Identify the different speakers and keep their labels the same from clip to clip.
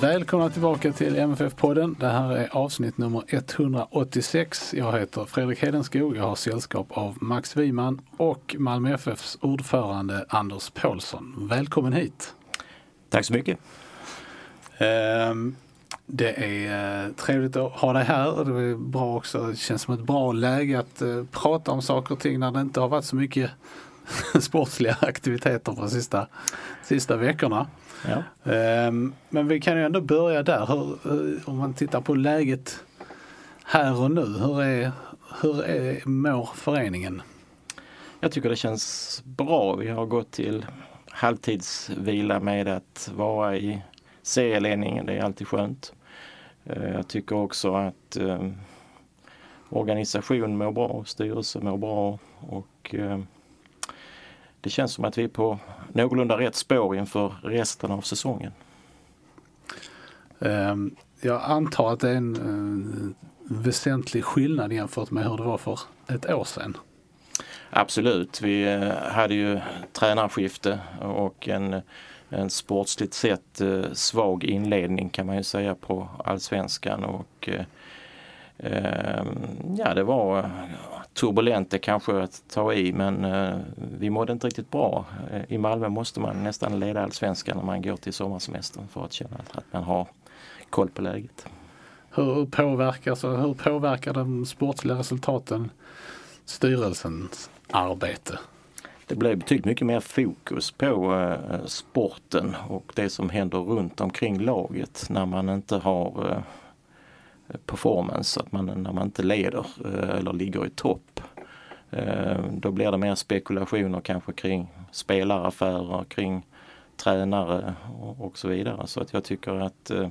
Speaker 1: Välkomna tillbaka till MFF-podden. Det här är avsnitt nummer 186. Jag heter Fredrik Hedenskog. Jag har sällskap av Max Wiman och Malmö FFs ordförande Anders Paulsson. Välkommen hit!
Speaker 2: Tack så mycket.
Speaker 1: Ehm, Det är eh, trevligt att ha dig här. Det är bra också. Det känns som ett bra läge att eh, prata om saker och ting när det inte har varit så mycket sportsliga aktiviteter de sista, sista veckorna.
Speaker 2: Ja.
Speaker 1: Ehm, Men vi kan ju ändå börja där. Hur, hur- om man tittar på läget här och nu. Hur, är, hur är, mår föreningen?
Speaker 2: Jag tycker det känns bra. Vi har gått till halvtidsvila med att vara i serieledningen. Det är alltid skönt. Eh, Jag tycker också att eh, organisation mår bra, styrelse mår bra och eh, det känns som att vi är på någorlunda rätt spår inför resten av säsongen.
Speaker 1: Ehm, Jag antar att det är en eh, väsentlig skillnad jämfört med hur det var för ett år sedan.
Speaker 2: Absolut, vi eh, hade ju tränarskifte och en, en sportsligt sett eh, svag inledning kan man ju säga på allsvenskan och eh, eh, ja det var turbulent det kanske att ta i men eh, vi mådde inte riktigt bra. Eh, I Malmö måste man nästan leda allsvenskan när man går till sommarsemestern för att känna att, man har koll på läget.
Speaker 1: Hur påverkar, så hur påverkar de sportsliga resultaten styrelsens arbete?
Speaker 2: Det blev betydligt mycket mer fokus på eh, sporten och det som händer runt omkring laget när man inte har performance, att man, när man inte leder eh, eller ligger i topp. Eh, då blir det mer spekulationer kanske kring spelaraffärer, kring tränare och, så vidare. Så att jag tycker att eh,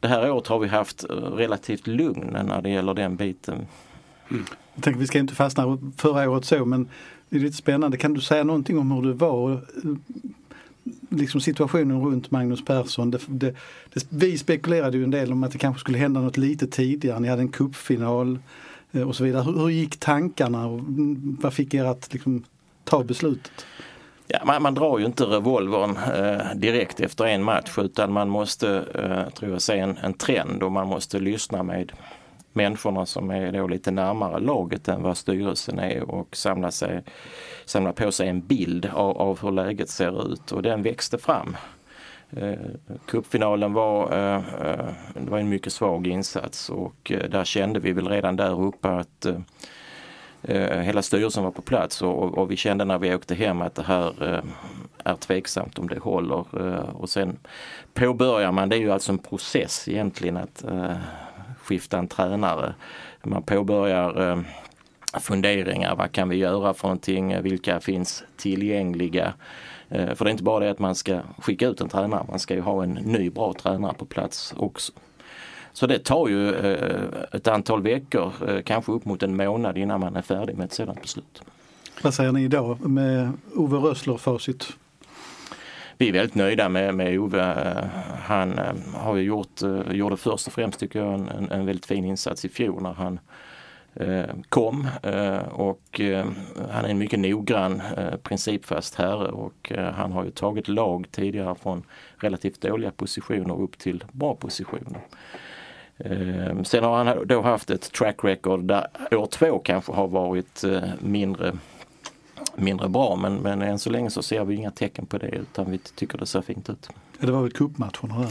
Speaker 2: det här året har vi haft relativt lugn när det gäller den biten. Mm.
Speaker 3: Jag tänker, vi ska inte fastna förra året så men det är lite spännande. Kan du säga någonting om hur det var? Liksom situationen runt Magnus Persson. Det, det, det, vi spekulerade ju en del om att det kanske skulle hända något lite tidigare. Ni hade en cupfinal eh, och så vidare. Hur, hur gick tankarna och vad fick er att liksom, ta beslutet?
Speaker 2: Ja, man, man drar ju inte revolvern eh, direkt efter en match utan man måste, eh, tror jag, se en, en trend och man måste lyssna med människorna som är då lite närmare laget än vad styrelsen är och samla, sig, samla på sig en bild av, av hur läget ser ut och den växte fram. Eh, Cupfinalen var, eh, eh det var en mycket svag insats och eh, där kände vi väl redan där uppe att eh, eh, hela styrelsen var på plats och, och, vi kände när vi åkte hem att det här är tveksamt om det håller. Och sen påbörjar man, det är ju alltså en process egentligen att skifta en tränare. Man påbörjar eh, funderingar, vad kan vi göra för någonting, vilka finns tillgängliga? Eh, för det är inte bara det att man ska skicka ut en tränare, man ska ju ha en ny bra tränare på plats också. Så det tar ju eh, ett antal veckor, eh, kanske upp mot en månad innan man är färdig med ett sådant beslut.
Speaker 3: Vad säger ni idag med Ove Rössler facit?
Speaker 2: Vi är väldigt nöjda med, med Ove. Han eh, har ju gjort, eh, gjorde först och främst tycker jag en, en, väldigt fin insats i fjol när han eh, kom och han är en mycket noggrann principfast herre och han har ju tagit lag tidigare från relativt dåliga positioner upp till bra positioner. Sen har han då haft ett track record där år två kanske har varit mindre, mindre bra men, men än så länge så ser vi inga tecken på det utan vi tycker det ser fint ut.
Speaker 3: Det var väl cupmatcherna där?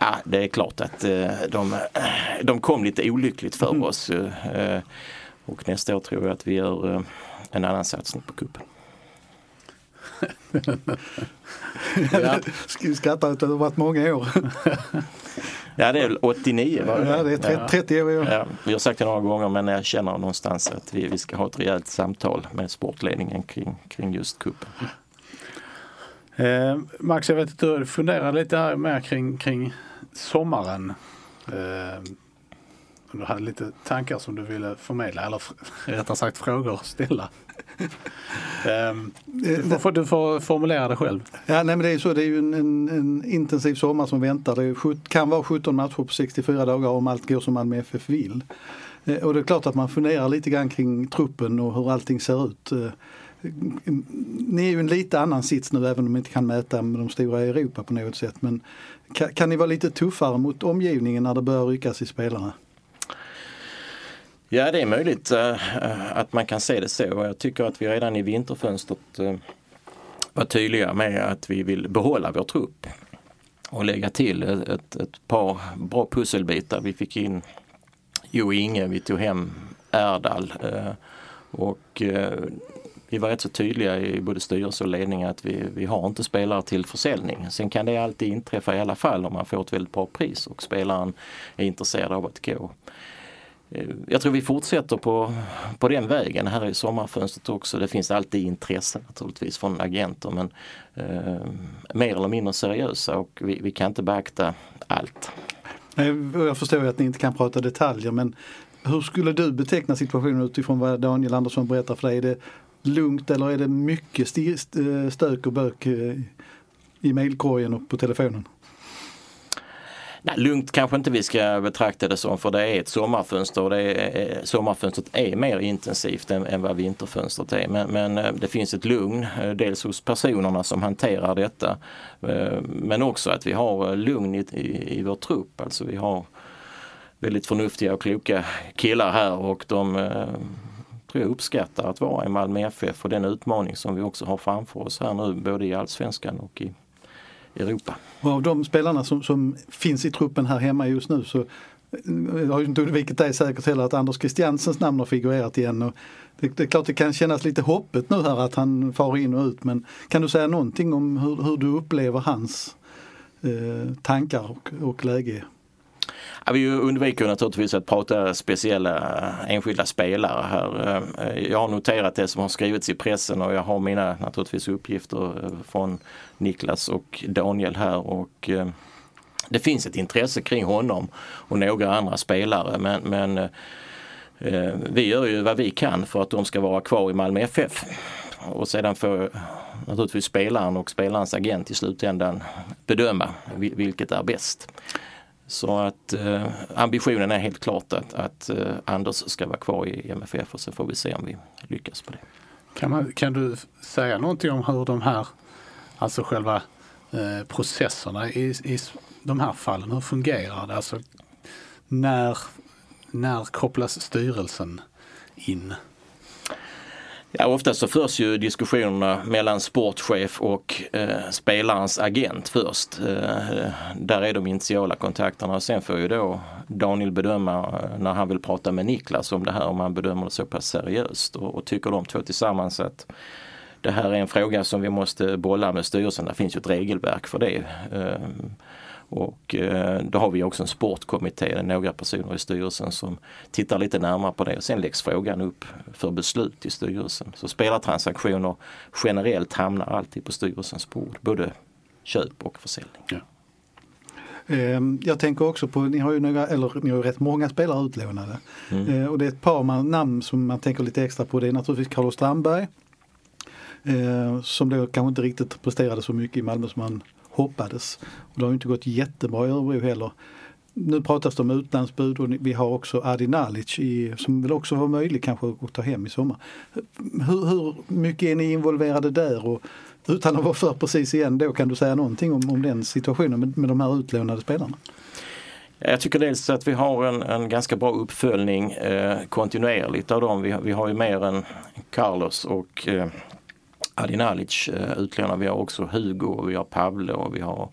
Speaker 2: Ja, det är klart att eh, de, de kom lite olyckligt för oss. eh, Och nästa år tror jag att vi gör eh, en annan satsning på cupen. Ja.
Speaker 3: Skrattar att det har varit många år.
Speaker 2: Ja, det är 89 var
Speaker 3: Ja, det är 30, 30 år år.
Speaker 2: Ja, vi har sagt det några gånger men jag känner någonstans att vi, vi ska ha ett rejält samtal med sportledningen kring, kring just kuppen.
Speaker 1: Eh, Max, jag vet att du funderar lite här mer kring, kring sommaren. Eh, du hade lite tankar som du ville förmedla, eller rättare sagt frågor att ställa. Eh, du, får, du får formulera det själv.
Speaker 3: Ja, nej, men det är så. Det är ju en, en, en intensiv sommar som väntar. Det är, kan vara 17 matcher på 64 dagar om allt går som Malmö FF vill. Eh, Och det är klart att man funderar lite grann kring truppen och hur allting ser ut. Eh, Ni är ju en lite annan sits nu även om ni inte kan mäta med de stora i Europa på något sätt. Men kan, kan ni vara lite tuffare mot omgivningen när det börjar ryckas i spelarna?
Speaker 2: Ja, det är möjligt eh, eh, att man kan se det så. Jag tycker att vi redan i vinterfönstret eh, var tydliga med att vi vill behålla vår trupp och lägga till ett, ett, par bra pusselbitar. Vi fick in Jo Inge, vi tog hem Erdal och vi var rätt så tydliga i både styrelse och ledning att vi, vi har inte spelare till försäljning. Sen kan det alltid inträffa i alla fall om man får ett väldigt bra pris och spelaren är intresserad av att gå. Eh, jag tror vi fortsätter på, på den vägen här i sommarfönstret också. Det finns alltid intressen naturligtvis från agenter men eh, mer eller mindre seriösa och vi, vi kan inte beakta allt.
Speaker 3: Jag förstår ju att ni inte kan prata detaljer men hur skulle du beteckna situationen utifrån vad Daniel Andersson berättar för dig? Är det lugnt eller är det mycket stök och bök eh, i mejlkorgen och på telefonen?
Speaker 2: Nej, lugnt kanske inte vi ska betrakta det som för det är ett sommarfönster och det är, eh, sommarfönstret är mer intensivt än, än vad vinterfönstret är. Men, men eh, det finns ett lugn, eh, dels hos personerna som hanterar detta men också att vi har lugn i, i, i vår trupp. Alltså vi har väldigt förnuftiga och kloka killar här och de tror jag uppskattar att vara i Malmö FF och den utmaning som vi också har framför oss här nu både i Allsvenskan och i Europa.
Speaker 3: Och av de spelarna som, som finns i truppen här hemma just nu så jag har ju inte undvikit dig säkert heller att Anders Christiansens namn har figurerat igen. Och det, det är klart det kan kännas lite hoppet nu här att han far in och ut men kan du säga någonting om hur, hur du upplever hans eh, tankar och, och läge?
Speaker 2: Ja, vi undviker naturligtvis att prata speciella eh, enskilda spelare här. Eh, jag har noterat det som har skrivits i pressen och jag har mina naturligtvis uppgifter eh, från Niklas och Daniel här och det finns ett intresse kring honom och några andra spelare men, men eh, vi gör ju vad vi kan för att de ska vara kvar i Malmö FF. Och sedan får naturligtvis spelaren och spelarens agent i slutändan bedöma vilket är bäst. Så att eh, ambitionen är helt klart att, att eh, Anders ska vara kvar i MFF och så får vi se om vi lyckas på det.
Speaker 1: Kan, man, kan du säga någonting om hur de här, alltså själva eh, processerna i, i de här fallen, hur fungerar det? Alltså, när, när kopplas styrelsen in?
Speaker 2: Ja, oftast så förs ju diskussionerna mellan sportchef och eh, spelarens agent först. Eh, där är de initiala kontakterna. Sen får ju då Daniel bedöma eh, när han vill prata med Niklas om det här, om han bedömer det så pass seriöst. Och, och tycker de två tillsammans att det här är en fråga som vi måste bolla med styrelsen. Det finns ju ett regelverk för det. Eh, och eh, då har vi också en sportkommitté, några personer i styrelsen som tittar lite närmare på det och sen läggs frågan upp för beslut i styrelsen. Så spelartransaktioner generellt hamnar alltid på styrelsens bord, både köp och försäljning.
Speaker 3: Eh, Jag tänker också på, ni har ju några, eller ni har ju rätt många spelare utlånade. Eh, Och det är ett par man, namn som man tänker lite extra på. Det är naturligtvis Carlos Strandberg. Eh, som då kanske inte riktigt presterade så mycket i Malmö som man hoppades. Och det har inte gått jättebra i Örebro heller. Nu pratas det om utlandsbud och vi har också Adi Nalic i, som väl också var möjlig kanske att ta hem i sommar. Hur, hur mycket är ni involverade där? Och utan att vara för precis igen då kan du säga någonting om, om den situationen med, med de här utlånade spelarna?
Speaker 2: Jag tycker dels att vi har en, en ganska bra uppföljning eh, kontinuerligt av dem. Vi, har- vi har ju mer än Carlos och eh, Adi Nalic eh, utlånade. Vi har också Hugo och vi har Pavle och vi har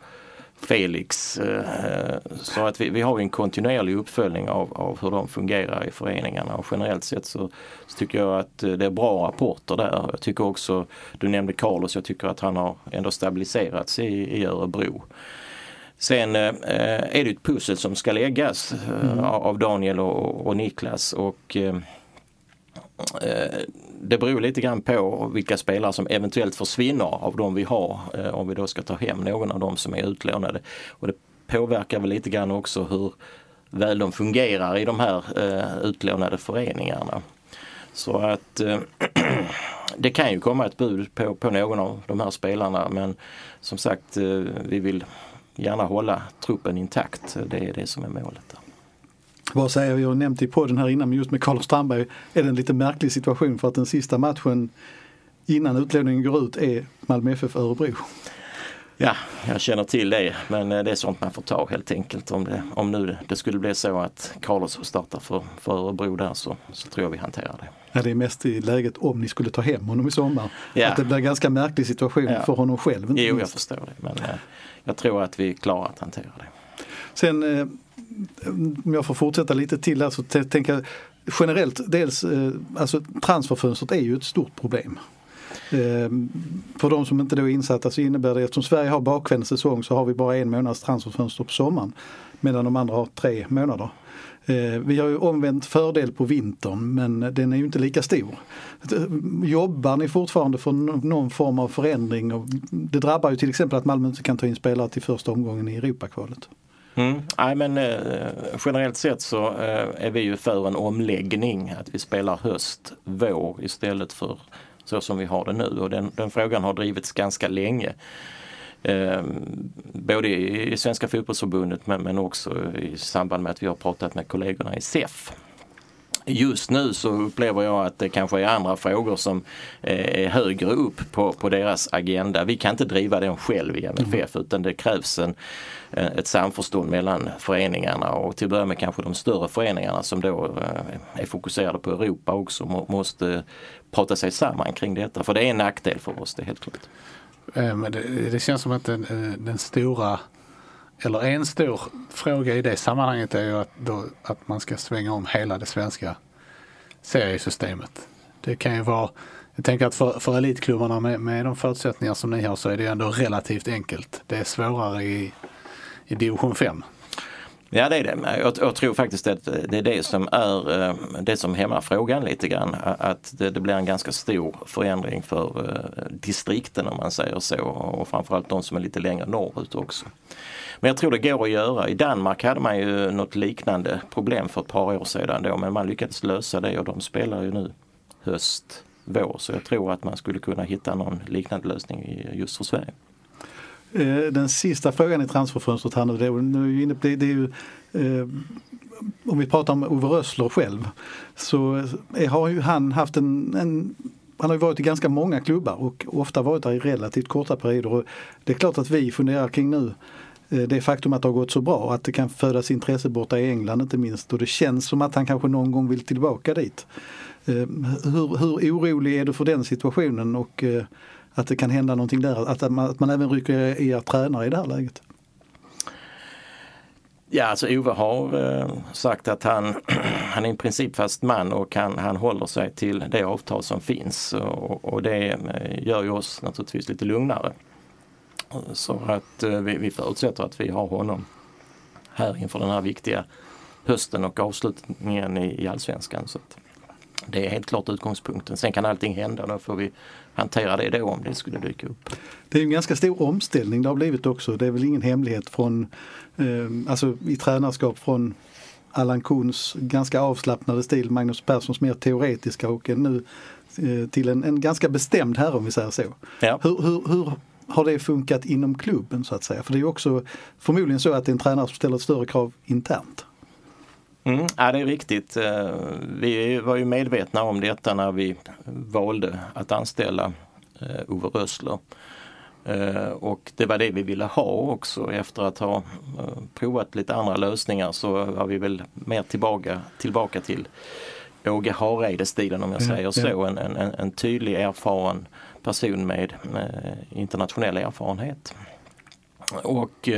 Speaker 2: Felix. Eh, så att vi, vi har en kontinuerlig uppföljning av, av hur de fungerar i föreningarna och generellt sett så, så, tycker jag att det är bra rapporter där. Jag tycker också, du nämnde Carlos, jag tycker att han har ändå stabiliserats i, i Örebro. Sen eh, är det ett pussel som ska läggas eh, mm. av Daniel och, och Niklas och eh, Eh, det beror lite grann på vilka spelare som eventuellt försvinner av de vi har eh, om vi då ska ta hem någon av de som är utlånade. Och det påverkar väl lite grann också hur väl de fungerar i de här eh, utlånade föreningarna. Så att eh, det kan ju komma ett bud på, på någon av de här spelarna men som sagt eh, vi vill gärna hålla truppen intakt. Det är det som är målet.
Speaker 3: Vad säger jag har nämnt i podden här innan, men just med Carlos Strandberg är det en lite märklig situation för att den sista matchen innan utlåningen går ut är Malmö FF Örebro.
Speaker 2: Ja, jag känner till det men eh, det är sånt man får ta helt enkelt. Om, det, om nu det skulle bli så att Carlos startar för, för Örebro där så, så tror jag vi hanterar det.
Speaker 3: Ja, det är mest i läget om ni skulle ta hem honom i sommar. Ja. Att det blir en ganska märklig situation ja. för honom själv.
Speaker 2: Inte jo, jag förstår det men eh, jag tror att vi klarar att hantera det.
Speaker 3: Sen eh, om jag får fortsätta lite till här, så tänker jag generellt dels, eh, alltså transferfönstret är ju ett stort problem. Eh, för de som inte då är insatta så innebär det eftersom Sverige har bakvänd säsong så har vi bara en månads transferfönster på sommaren. Medan de andra har tre månader. Vi har ju omvänt fördel på vintern men den är ju inte lika stor. Jobbar ni fortfarande för någon form av förändring? Det drabbar ju till exempel att Malmö inte kan ta in spelare till första omgången i Europakvalet.
Speaker 2: Mm. Nej, men, eh, generellt sett så eh, är vi ju för en omläggning, att vi spelar höst, vår istället för så som vi har det nu och den, den frågan har drivits ganska länge. Eh, både i Svenska fotbollsförbundet men, men också i samband med att vi har pratat med kollegorna i SEF. Just nu så upplever jag att det kanske är andra frågor som är högre upp på, på deras agenda. Vi kan inte driva den själv i MFF mm. utan det krävs en, ett samförstånd mellan föreningarna och till att börja med kanske de större föreningarna som då eh, är fokuserade på Europa också måste prata sig samman kring detta. För det är en nackdel för oss, det är helt klart.
Speaker 1: Eh, men det, det känns som att den, eh, den stora eller en stor fråga i det sammanhanget är ju att, då, att man ska svänga om hela det svenska seriesystemet. Det kan ju vara, jag tänker att för, för elitklubbarna med, med de förutsättningar som ni har så är det ändå relativt enkelt. Det är svårare i, i division 5.
Speaker 2: Ja det är det. Jag, jag, tror faktiskt att det är det som är eh, det som hämmar frågan lite grann. Att det, det blir en ganska stor förändring för eh, distrikten om man säger så och framförallt de som är lite längre norrut också. Men jag tror det går att göra. I Danmark hade man ju något liknande problem för ett par år sedan då men man lyckades lösa det och de spelar ju nu höst, vår. Så jag tror att man skulle kunna hitta någon liknande lösning just för Sverige.
Speaker 3: Eh, den sista frågan i transferfönstret här nu, det är, det, är ju eh, om vi pratar om Ove Rössler själv så eh, har ju han haft en, en han har varit i ganska många klubbar och ofta varit där i relativt korta perioder. Och det är klart att vi funderar kring nu det faktum att det har gått så bra, att det kan födas intresse borta i England inte minst och det känns som att han kanske någon gång vill tillbaka dit. Hur, hur orolig är du för den situationen och eh, att det kan hända någonting där, att man, att man även rycker i er tränare i det här läget?
Speaker 2: Ja, alltså Ove har eh, sagt att han, han är en principfast man och han, han håller sig till det avtal som finns och, och det eh, gör ju oss naturligtvis lite lugnare. Så att eh, vi, vi förutsätter att vi har honom här inför den här viktiga hösten och avslutningen i, i allsvenskan. Så det är helt klart utgångspunkten. Sen kan allting hända, då får vi hantera det då om det skulle dyka upp.
Speaker 3: Det är en ganska stor omställning det har blivit också. Det är väl ingen hemlighet från, eh, alltså i tränarskap från Allan Kuhns ganska avslappnade stil, Magnus Perssons mer teoretiska och nu eh, till en, en ganska bestämd herre om vi säger så. Ja. Hur, hur, hur har det funkat inom klubben så att säga? För det är ju också förmodligen så att det är en tränare som ställer större krav internt.
Speaker 2: Mm, ja det är riktigt. Eh, vi var ju medvetna om detta när vi valde att anställa eh, Ove Rössler. Eh, och det var det vi ville ha också efter att ha provat lite andra lösningar så var vi väl mer tillbaka, tillbaka till Åge Hareide-stilen om jag säger så. En, en, en tydlig erfaren person med, med internationell erfarenhet. Och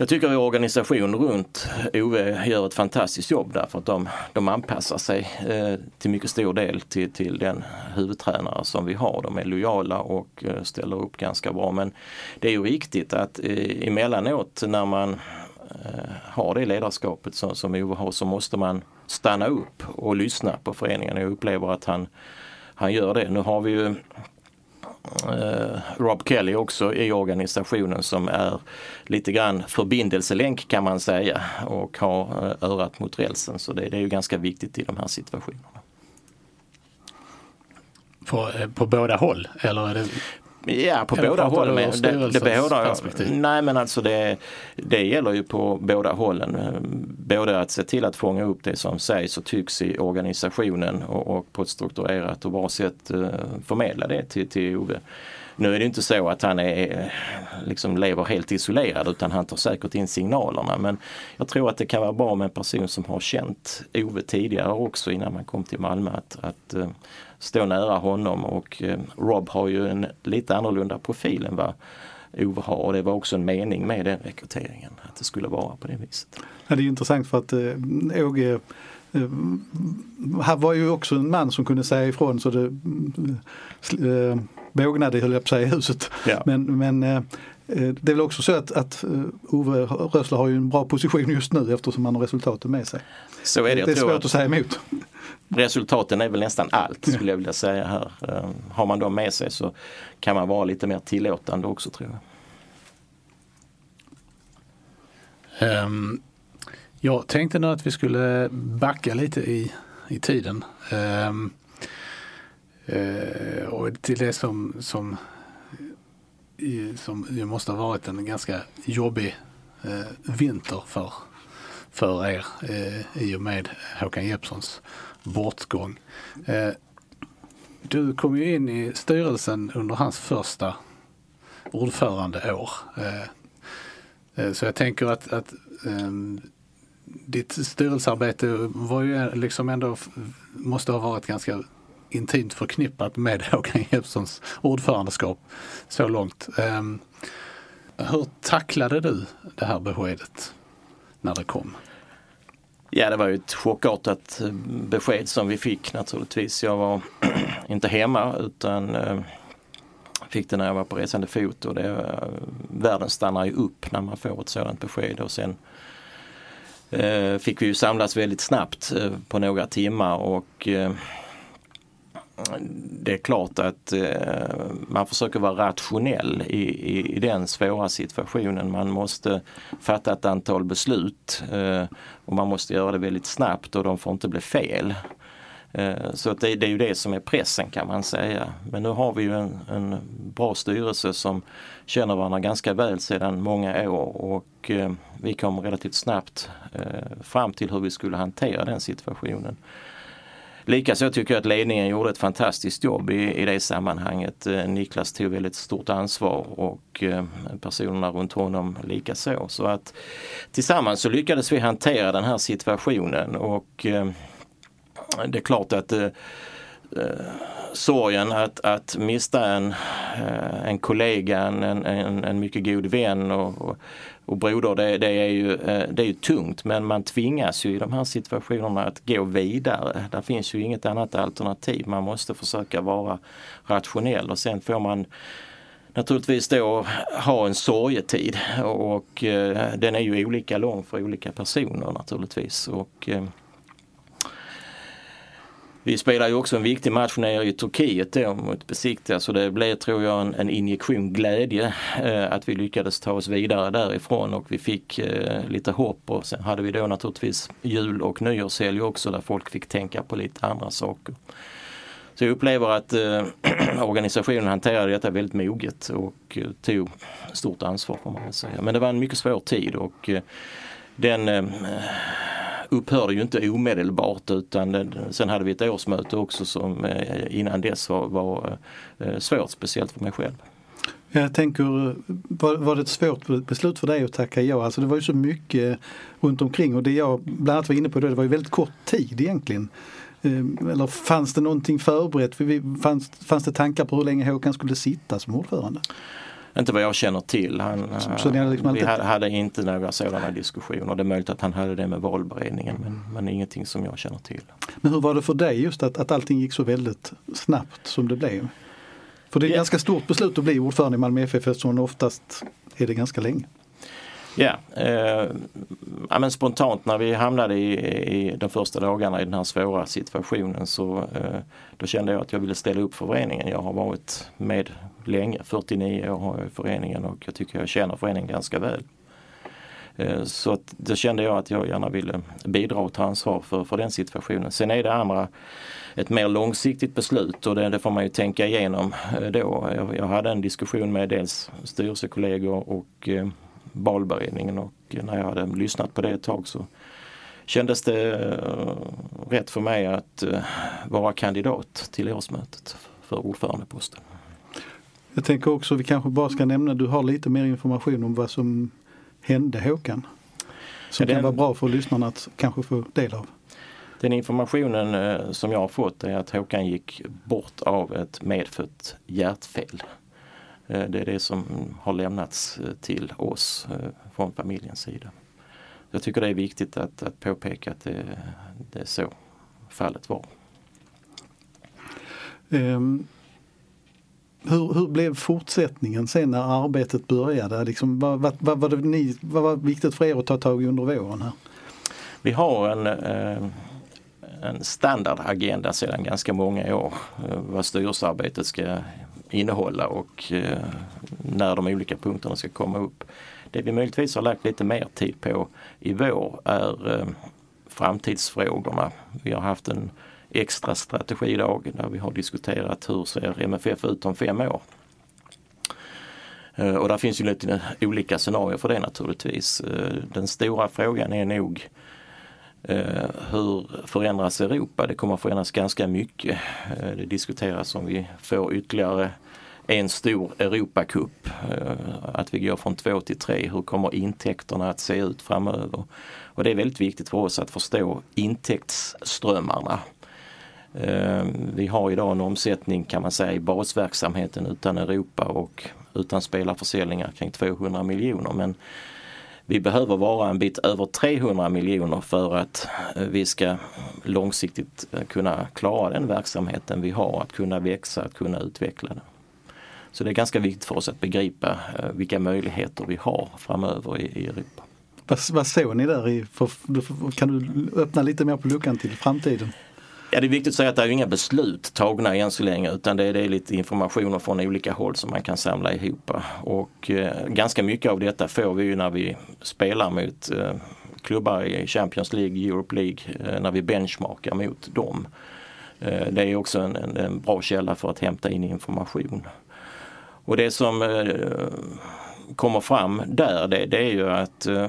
Speaker 2: jag tycker organisationen runt Ove gör ett fantastiskt jobb därför att de, de anpassar sig eh, till mycket stor del till, till den huvudtränare som vi har. De är lojala och eh, ställer upp ganska bra. Men det är ju viktigt att eh, emellanåt när man eh, har det ledarskapet som, som Ove har så måste man stanna upp och lyssna på föreningen. Jag upplever att han, han gör det. Nu har vi ju Eh, Rob Kelly också i organisationen som är lite grann förbindelselänk kan man säga och har eh, örat mot rälsen. Så det, det är ju ganska viktigt i de här situationerna.
Speaker 1: På, eh, på båda håll? Eller är det...
Speaker 2: Ja, på
Speaker 1: Eller
Speaker 2: båda
Speaker 1: pratar
Speaker 2: håll.
Speaker 1: du
Speaker 2: Men det, det båda, nej men alltså det, det gäller ju på båda hållen. Både att se till att fånga upp det som sägs och tycks i organisationen och, och på ett strukturerat och bra sätt eh, förmedla det till, till Ove. Nu är det inte så att han är, liksom lever helt isolerad utan han tar säkert in signalerna. Men jag tror att det kan vara bra med en person som har känt Ove tidigare också innan man kom till Malmö. Att, att eh, stå nära honom och eh, Rob har ju en lite annorlunda profil än vad Ove har och det var också en mening med den rekryteringen. Att det skulle vara på det viset.
Speaker 3: Ja, det är intressant för att eh, Åge eh, han var ju också en man som kunde säga ifrån så det eh, bågnade höll jag på att säga i huset.
Speaker 2: Ja.
Speaker 3: Men, men eh, det är väl också så att, att eh, Ove Rössler har ju en bra position just nu eftersom han har resultaten med sig.
Speaker 2: Så är det.
Speaker 3: Det
Speaker 2: Jag
Speaker 3: är
Speaker 2: tror
Speaker 3: svårt
Speaker 2: att
Speaker 3: att säga emot.
Speaker 2: resultaten är väl nästan allt skulle jag vilja säga här. Eh, Har man dem med sig så kan man vara lite mer tillåtande också tror jag.
Speaker 1: Ehm, jag tänkte nu att vi skulle backa lite i, i tiden. Ehm, eh, och till det som, som, i, som ju måste ha varit en ganska jobbig eh, vinter för, för er eh, i och med Håkan Jeppssons bortgång. Eh, du kom ju in i styrelsen under hans första ordförandeår. Eh, eh Så jag tänker att, att um, ditt styrelsearbete var ju liksom ändå, måste ha varit ganska intimt förknippat med Håkan Jeppssons ordförandeskap så långt. Um, hur tacklade du det här beskedet när det kom?
Speaker 2: Ja det var ju ett chockartat eh, besked som vi fick naturligtvis. Jag var inte hemma utan eh, fick det när jag var på resande fot och det, eh, världen stannar ju upp när man får ett sådant besked och sen Eh, fick vi ju samlas väldigt snabbt eh, på några timmar och eh, det är klart att eh, man försöker vara rationell i, i, i den svåra situationen. Man måste fatta ett antal beslut eh, och man måste göra det väldigt snabbt och de får inte bli fel. Eh, så att det, det är ju det som är pressen kan man säga. Men nu har vi ju en, en bra styrelse som känner varandra ganska väl sedan många år och eh, vi kom relativt snabbt eh, fram till hur vi skulle hantera den situationen. Likaså tycker jag att ledningen gjorde ett fantastiskt jobb i, i det sammanhanget. Niklas tog väldigt stort ansvar och personerna runt honom likaså. Så att tillsammans så lyckades vi hantera den här situationen och det är klart att eh, eh, sorgen att, att mista en, eh, en kollega, en, en, en mycket god vän och, och, och broder, det, det, är ju, eh, det är ju tungt men man tvingas ju i de här situationerna att gå vidare. Det finns ju inget annat alternativ. Man måste försöka vara rationell och sen får man naturligtvis då ha en sorgetid och eh, den är ju olika lång för olika personer naturligtvis. Och, eh, vi spelar ju också en viktig match nere i Turkiet då mot Besiktas så det blev tror jag en, en injektion glädje eh, att vi lyckades ta oss vidare därifrån och vi fick eh, lite hopp och sen hade vi då naturligtvis jul och nyårshelg också där folk fick tänka på lite andra saker. Så jag upplever att eh, organisationen hanterade detta väldigt moget och eh, tog stort ansvar får man väl säga. Men det var en mycket svår tid och eh, den eh, upphörde ju inte omedelbart utan sen hade vi ett årsmöte också som eh, innan dess var, var eh, svårt, speciellt för mig själv.
Speaker 3: Jag tänker, eh, var, var det ett svårt beslut för dig att tacka ja? Alltså det var ju så mycket runt omkring och det jag bland annat var inne på då, det var ju väldigt kort tid egentligen. Ehm, eller fanns det någonting förberett? Fanns, fanns det tankar på hur länge Håkan skulle sitta som ordförande?
Speaker 2: Inte vad jag känner till. Han,
Speaker 3: Så- så ni hade liksom
Speaker 2: vi
Speaker 3: inte-
Speaker 2: hade, hade inte några sådana diskussioner. Det är möjligt att han hade det med valberedningen men, men ingenting som jag känner till.
Speaker 3: Men hur var det för dig just att, att allting gick så väldigt snabbt som det blev? För det är ett
Speaker 2: Ja.
Speaker 3: ganska stort beslut att bli ordförande i Malmö FF eftersom oftast är det ganska länge.
Speaker 2: Ja, eh, ja men spontant när vi hamnade i, i de första dagarna i den här svåra situationen så eh, då kände jag att jag ville ställa upp för föreningen. Jag har varit med länge, 49 år har jag i föreningen och jag tycker jag känner föreningen ganska väl. Eh, så att då kände jag att jag gärna ville bidra och ta ansvar för, för den situationen. Sen är det andra ett mer långsiktigt beslut och det, det får man ju tänka igenom eh, då. Jag, jag hade en diskussion med dels styrelsekollegor och eh, valberedningen och när jag hade lyssnat på det ett tag så kändes det eh, rätt för mig att eh, vara kandidat till årsmötet för ordförandeposten.
Speaker 3: Jag tänker också vi kanske bara ska nämna, du har lite mer information om vad som hände Håkan. Som
Speaker 2: Ja, den-
Speaker 3: kan vara bra för lyssnarna att kanske få del av.
Speaker 2: Den informationen eh, som jag har fått är att Håkan gick bort av ett medfött hjärtfel. Eh, Det är det som har lämnats eh, till oss eh, från familjens sida. Jag tycker det är viktigt att, att påpeka att det, det är så fallet var.
Speaker 3: Ehm, hur, hur blev fortsättningen sen när arbetet började? Liksom, vad, vad, vad, var det ni, vad var viktigt för er att ta tag i under våren? här?
Speaker 2: Vi har en, eh, en standardagenda sedan ganska många år vad styrelsearbetet ska innehålla och eh, när de olika punkterna ska komma upp. Det vi möjligtvis har lagt lite mer tid på i vår är eh, framtidsfrågorna. Vi har haft en extra strategidag där vi har diskuterat hur ser MFF ut om fem år. Eh, och där finns ju lite olika scenarier för det naturligtvis. Den stora frågan är nog Eh, hur förändras Europa? Det kommer att förändras ganska mycket. Eh, det diskuteras om vi får ytterligare en stor Europacup. Eh, att vi går från två till tre. Hur kommer intäkterna att se ut framöver? Och det är väldigt viktigt för oss att förstå intäktsströmmarna. Vi har idag en omsättning kan man säga i basverksamheten utan Europa och utan spelarförsäljningar kring 200 miljoner. Men vi behöver vara en bit över 300 miljoner för att eh, vi ska långsiktigt eh, kunna klara den verksamheten vi har, att kunna växa, att kunna utveckla den. Så det är ganska viktigt för oss att begripa eh, vilka möjligheter vi har framöver i, Europa.
Speaker 3: Vad, vad såg ni där? I, för, kan du öppna lite mer på luckan till framtiden?
Speaker 2: Ja, det är viktigt att säga att det är inga beslut tagna än så länge utan det är, det är lite informationer från olika håll som man kan samla ihop. Och eh, ganska mycket av detta får vi ju när vi spelar mot eh, klubbar i Champions League, Europe League, eh, när vi benchmarkar mot dem. Eh, det är också en, en, en bra källa för att hämta in information. Och det som eh, kommer fram där det, det är ju att eh,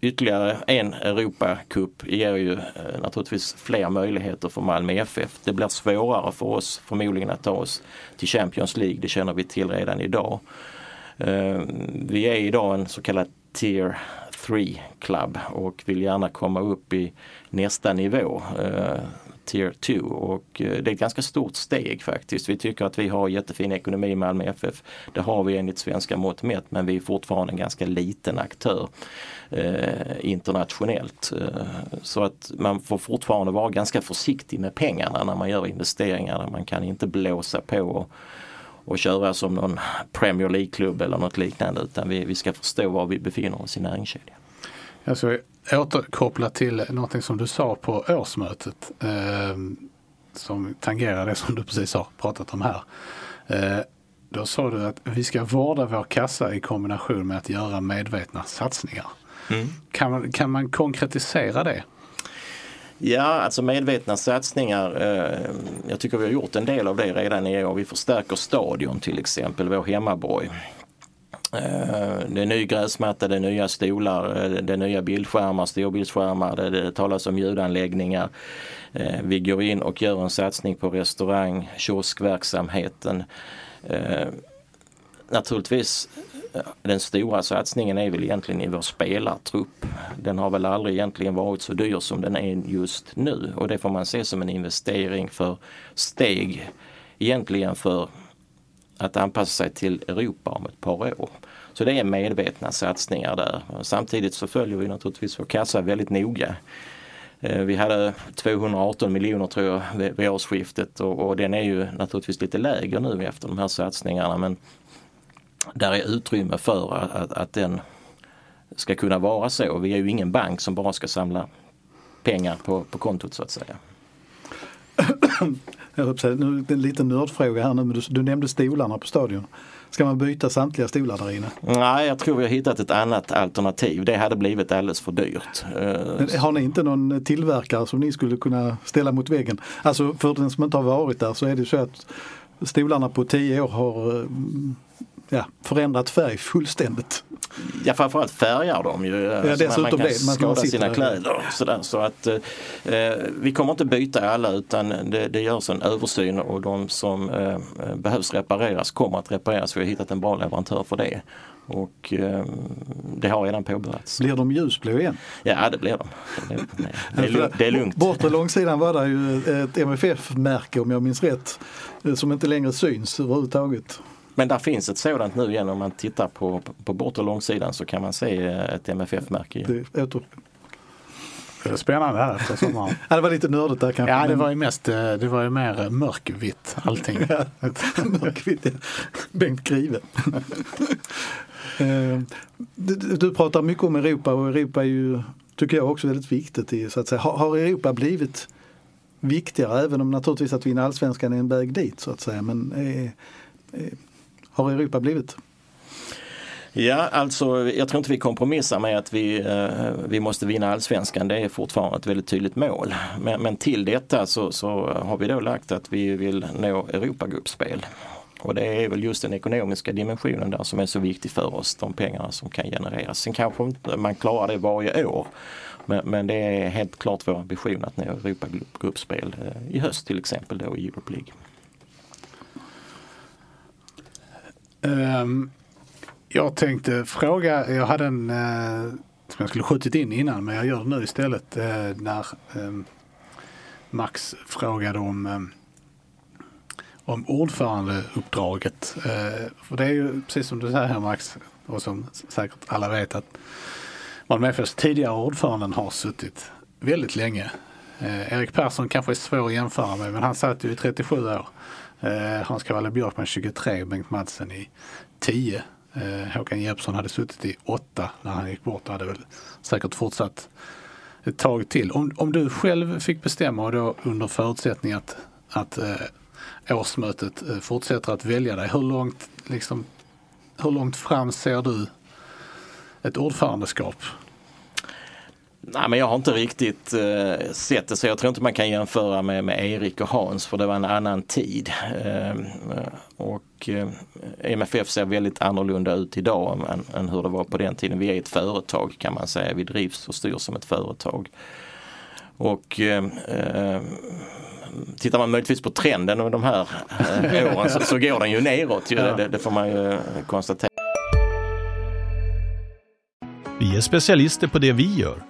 Speaker 2: ytterligare en Europacup ger ju eh, naturligtvis fler möjligheter för Malmö FF. Det blir svårare för oss förmodligen att ta oss till Champions League, det känner vi till redan idag. Eh, vi är idag en så kallad Tier 3 klubb och vill gärna komma upp i nästa nivå, eh, Tier 2 och eh, det är ett ganska stort steg faktiskt. Vi tycker att vi har jättefin ekonomi i Malmö FF. Det har vi enligt svenska mått mätt men vi är fortfarande en ganska liten aktör eh, internationellt. Eh, så att man får fortfarande vara ganska försiktig med pengarna när man gör investeringar. Man kan inte blåsa på och, och köra som någon Premier League-klubb eller något liknande utan vi, vi ska förstå var vi befinner oss i näringskedjan.
Speaker 1: Jag ska återkoppla till någonting som du sa på årsmötet. Eh, som tangerar det som du precis har pratat om här. Eh, då sa du att vi ska vårda vår kassa i kombination med att göra medvetna satsningar. Kan, man, kan man konkretisera det?
Speaker 2: Ja, alltså medvetna satsningar. Eh, jag tycker vi har gjort en del av det redan i år. Vi förstärker stadion till exempel, vår hemmaborg. Eh, det är ny gräsmatta, det är nya stolar, eh, det är nya bildskärmar, storbildsskärmar, det, det talas om ljudanläggningar. Eh, vi går in och gör en satsning på restaurang, kioskverksamheten. Naturligtvis den stora satsningen är väl egentligen i vår spelartrupp. Den har väl aldrig egentligen varit så dyr som den är just nu och det får man se som en investering för steg egentligen för att anpassa sig till Europa om ett par år. Så det är medvetna satsningar där. Samtidigt så följer vi naturligtvis vår kassa väldigt noga. Eh, vi hade 218 miljoner tror jag vid årsskiftet och, och den är ju naturligtvis lite lägre nu efter de här satsningarna men där är utrymme för att, att, att den ska kunna vara så. Vi är ju ingen bank som bara ska samla pengar på, på kontot så att säga.
Speaker 3: Jag säga, en liten nördfråga här nu, men du, du nämnde stolarna på stadion. Ska man byta samtliga stolar där inne?
Speaker 2: Nej, jag tror vi har hittat ett annat alternativ. Det hade blivit alldeles för dyrt.
Speaker 3: Men har ni inte någon tillverkare som ni skulle kunna ställa mot väggen? Alltså för den som inte har varit där så är det så att stolarna på tio år har ja, förändrat färg fullständigt.
Speaker 2: Ja framförallt färgar de ju.
Speaker 3: Ja, alltså
Speaker 2: man,
Speaker 3: man kan
Speaker 2: det, man skada sina där. kläder. Sådär. Så att, eh, vi kommer inte byta alla utan det, det görs en översyn och de som eh, behövs repareras kommer att repareras. Vi har hittat en bra leverantör för det. Och eh, det har redan påbörjats.
Speaker 3: Blir de ljusblå igen?
Speaker 2: Ja det blir de. Det, det, det, är, lugnt, det är lugnt.
Speaker 3: Bortre långsidan var det ju ett MFF-märke om jag minns rätt. Eh, som inte längre syns överhuvudtaget.
Speaker 2: Men där finns ett sådant nu igen om man tittar på, på bort och långsidan så kan man se ett MFF-märke.
Speaker 1: Det är spännande här efter sommaren.
Speaker 3: ja, det var lite nördigt där kanske.
Speaker 1: Ja, det var ju mest, eh, det var ju mer mörkvitt allting.
Speaker 3: mörkvitt, ja. Bengt Grive. Eh, du, du pratar mycket om Europa och Europa är ju, tycker jag också väldigt viktigt. I, så att säga. Har, har Europa blivit viktigare även om naturligtvis att vinna allsvenskan är en väg dit så att säga. Men är, är, har Europa blivit?
Speaker 2: Ja, alltså jag tror inte vi kompromissar med att vi, eh, vi måste vinna allsvenskan. Det är fortfarande ett väldigt tydligt mål. Men, men till detta så, så, har vi då lagt att vi vill nå Europagruppspel. Och det är väl just den ekonomiska dimensionen där som är så viktig för oss, de pengarna som kan genereras. Sen kanske inte man klarar det varje år. Men, men det är helt klart vår ambition att nå Europagruppspel eh, i höst till exempel då i Europe League.
Speaker 1: Um, jag tänkte fråga, jag hade en uh, som jag skulle skjutit in innan men jag gör det nu istället uh, när um, Max frågade om um, om ordförandeuppdraget. Uh, för det är ju precis som du säger här Max och som säkert alla vet att Malmö FFs tidigare ordföranden har suttit väldigt länge. Erik Persson kanske är svår att jämföra med men han satt ju i 37 år. Eh, Hans Cavalli Björkman 23 och Bengt Madsen i 10. Eh, Håkan Jeppsson hade suttit i 8 när han gick bort och hade väl säkert fortsatt ett tag till. Om, om du själv fick bestämma och då under förutsättning att, att eh, årsmötet eh, fortsätter att välja dig. Hur långt, liksom, hur långt fram ser du ett ordförandeskap?
Speaker 2: Nej, men jag har inte riktigt eh, sett det så jag tror inte man kan jämföra med, med Erik och Hans för det var en annan tid. Eh, och eh, MFF ser väldigt annorlunda ut idag än, än, hur det var på den tiden. Vi är ett företag kan man säga. Vi drivs och styrs som ett företag. Och eh, eh Tittar man möjligtvis på trenden under de här eh, åren så, så, går den ju neråt. Ju. Ja. Det, det får man ju konstatera.
Speaker 4: Vi är specialister på det vi gör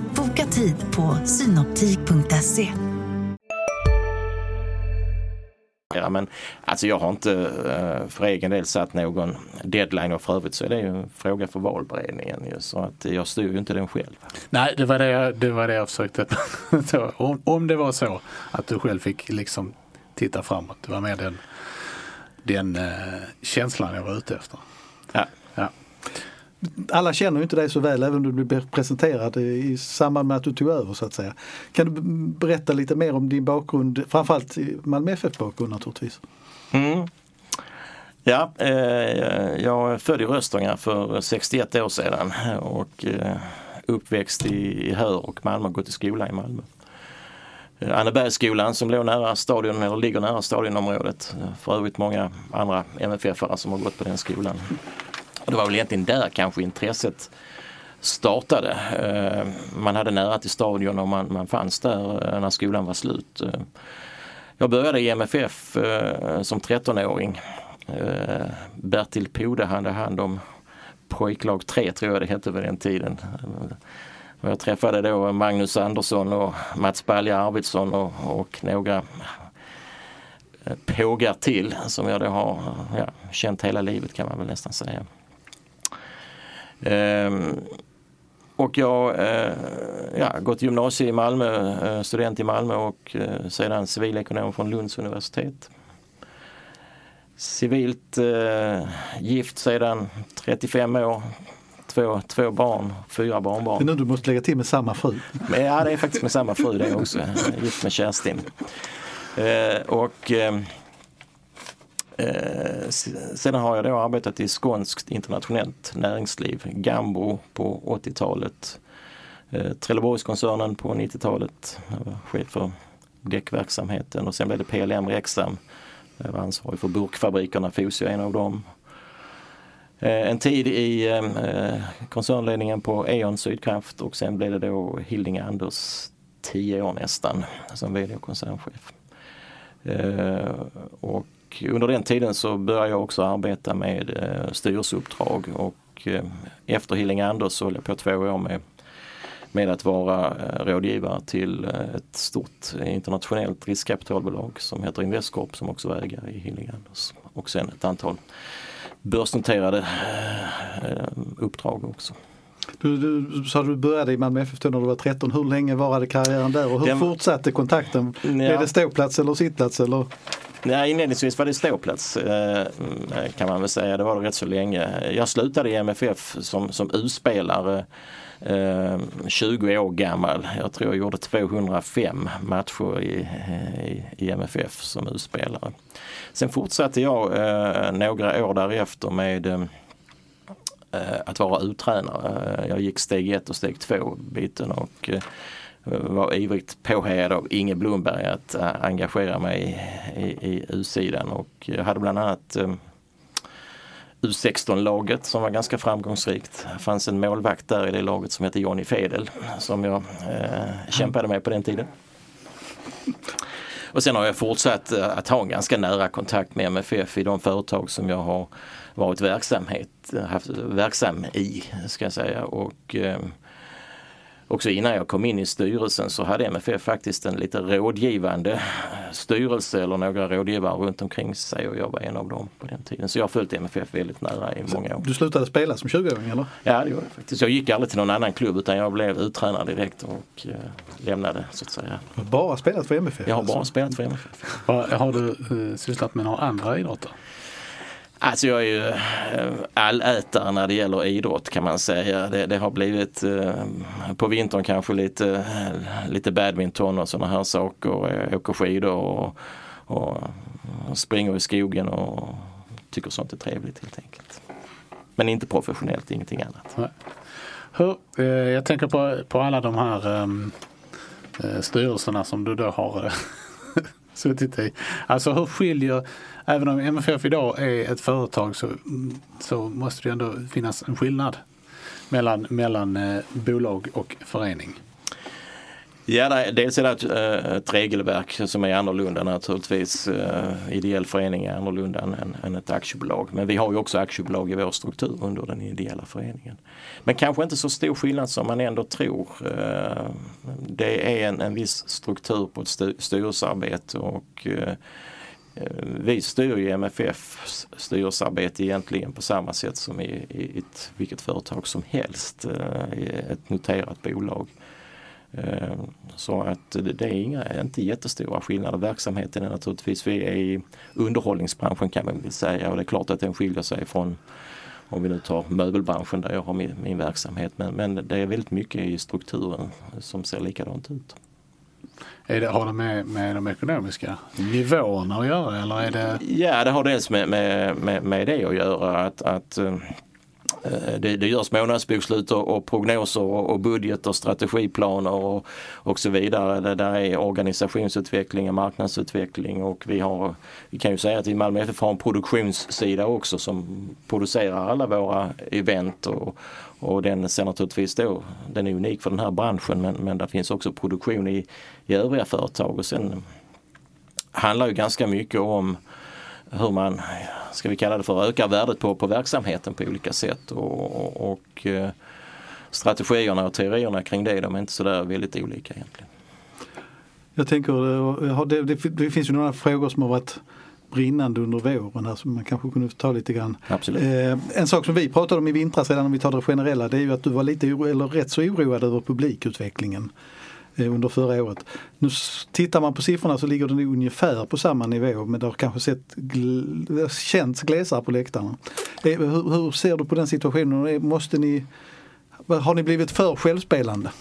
Speaker 5: Boka tid på synoptik.se.
Speaker 2: Men alltså jag har inte eh, för egen del satt någon deadline och för övrigt så är det ju en fråga för valberedningen. Ju, så att jag styr ju inte den själv.
Speaker 1: Nej, det var det jag, det var det jag försökte. om, om det var så att du själv fick liksom titta framåt. Det var mer den, den uh, känslan jag var ute efter.
Speaker 2: Ja
Speaker 3: alla känner ju inte dig så väl även om du blev presenterad i samband med att du tog över så att säga. Kan du berätta lite mer om din bakgrund, framförallt Malmö FF bakgrund naturligtvis?
Speaker 2: Mm. Ja, eh, jag är född i Röstånga för 61 år sedan och eh, uppväxt i, i Hör och Malmö, gått i skola i Malmö. Eh, Annebergsskolan som låg nära stadion, eller ligger nära stadionområdet. Eh, för övrigt många andra MFF-are som har gått på den skolan. Och det var väl egentligen där kanske intresset startade. Eh, man hade nära till stadion och man, man fanns där eh, när skolan var slut. Eh, jag började i MFF som 13-åring. Bertil Pode hade hand om pojklag 3 tror jag det hette vid den tiden. Jag träffade då Magnus Andersson och Mats Balja Arvidsson och, och några pågar till som jag då har ja, känt hela livet kan man väl nästan säga. Ehm, och jag eh, ja, gått gymnasie i Malmö, eh, student i Malmö och eh, sedan civilekonom från Lunds universitet. Civilt gift sedan 35 år, två, två barn, fyra barnbarn.
Speaker 3: Det är nu du måste lägga till med samma fru.
Speaker 2: Men, ja, det är faktiskt med samma fru det också. Gift med Kerstin. Eh, och eh, eh sedan har jag då arbetat i skånskt internationellt näringsliv. Gambo på 80-talet. Eh, Trelleborgskoncernen på 90-talet. Jag var chef för däckverksamheten och sen blev det PLM Rexam. Jag var ansvarig för burkfabrikerna, Fosie är en av dem. Eh, en tid i eh, koncernledningen på E.ON Sydkraft och sen blev det då Hilding Anders tio år nästan som VD och koncernchef. Eh, och under den tiden så började jag också arbeta med eh, styrelseuppdrag och eh, efter Hilling Anders så höll jag på två år med, med att vara eh, rådgivare till ett stort internationellt riskkapitalbolag som heter Investcorp som också var ägare i Hilling Anders och sen ett antal börsnoterade eh, uppdrag också.
Speaker 3: Du, du sa du började i Malmö FF när du var 13. Hur länge varade karriären där och hur Den, fortsatte kontakten? Ja. Blev det ståplats eller sittplats? Eller?
Speaker 2: Nej, inledningsvis var det ståplats eh, kan man väl säga. Det var det rätt så länge. Jag slutade i MFF som, som U-spelare 20 år gammal. Jag tror jag gjorde 205 matcher i, i, i MFF som U-spelare. Sen fortsatte jag eh, några år därefter med eh, att vara uttränare. Jag gick steg ett och steg två biten och eh, var ivrigt påhejad av Inge Blomberg att engagera mig i, i, U-sidan och jag hade bland annat äh, U16-laget som var ganska framgångsrikt. Det fanns en målvakt där i det laget som hette Johnny Fedel som jag äh, kämpade med på den tiden. Och sen har jag fortsatt eh, att ha en ganska nära kontakt med MFF i de företag som jag har varit verksamhet, haft, verksam i. ska jag säga. Och, eh, också innan jag kom in i styrelsen så hade MFF faktiskt en lite rådgivande styrelse eller några rådgivare runt omkring sig och jag var en av dem på den tiden. Så jag har följt MFF väldigt nära i många år.
Speaker 3: Du slutade spela som 20-åring eller?
Speaker 2: Ja det gjorde jag faktiskt. Jag gick aldrig till någon annan klubb utan jag blev uttränad direkt och eh, lämnade så att säga.
Speaker 3: Du har bara spelat för MFF?
Speaker 2: Jag har bara alltså. spelat för MFF.
Speaker 1: Har du eh, sysslat med några andra idrotter?
Speaker 2: Alltså jag är ju eh, allätare när det gäller idrott kan man säga. Det, det har blivit eh, på vintern kanske lite, eh, lite badminton och sådana här saker. Jag åker skidor och, och, och springer i skogen och tycker sånt är trevligt helt enkelt. Men inte professionellt, ingenting annat.
Speaker 1: Hur, eh, jag tänker på, på alla de här um, styrelserna som du då har suttit i. Alltså hur skiljer, även om MFF idag är ett företag så, så måste det ändå finnas en skillnad mellan, mellan eh, bolag och förening.
Speaker 2: Ja, dels är det ett, eh, ett, regelverk som är annorlunda naturligtvis. Eh, ideell förening är annorlunda än, än ett aktiebolag. Men vi har ju också aktiebolag i vår struktur under den ideella föreningen. Men kanske inte så stor skillnad som man ändå tror. Eh, det är en, en viss struktur på ett styrelsearbete och Eh, vi styr ju MFFs styrelsearbete egentligen på samma sätt som i, i ett, vilket företag som helst, eh, i ett noterat bolag. Eh, så att det är inga, inte jättestora skillnader. Verksamheten är naturligtvis, vi är i underhållningsbranschen kan man väl säga och det är klart att den skiljer sig från om vi nu tar möbelbranschen där jag har min, min verksamhet. Men, men det är väldigt mycket i strukturen som ser likadant ut.
Speaker 1: Är det, har det med, med de ekonomiska nivåerna att göra eller är det?
Speaker 2: Ja det har dels med, med, med, med det att göra. Att, att eh, det, det görs månadsbokslut och, och prognoser och, och budget och strategiplaner och, och så vidare. Det där är organisationsutveckling och marknadsutveckling och vi har, vi kan ju säga att vi i Malmö FF har en produktionssida också som producerar alla våra event och, och den ser naturligtvis då, den är unik för den här branschen men, men det finns också produktion i, i övriga företag och sen handlar ju ganska mycket om hur man, ska vi kalla det för, ökar värdet på, på verksamheten på olika sätt. Och, och, eh, strategierna och teorierna kring det de är inte sådär väldigt olika egentligen.
Speaker 3: Jag tänker, eh, det, det, det finns ju några frågor som har varit brinnande under våren här som man kanske kunde ta lite grann. Eh, en sak som vi pratade om i vintras redan om vi tar det generella det är ju att du var lite eller rätt så oroad över publikutvecklingen eh, under förra året. Nu tittar man på siffrorna så ligger den ungefär på samma nivå men det har kanske sett gl känts glesare på läktarna. Eh, hur, hur, ser du på den situationen? Måste ni, har ni blivit för självspelande?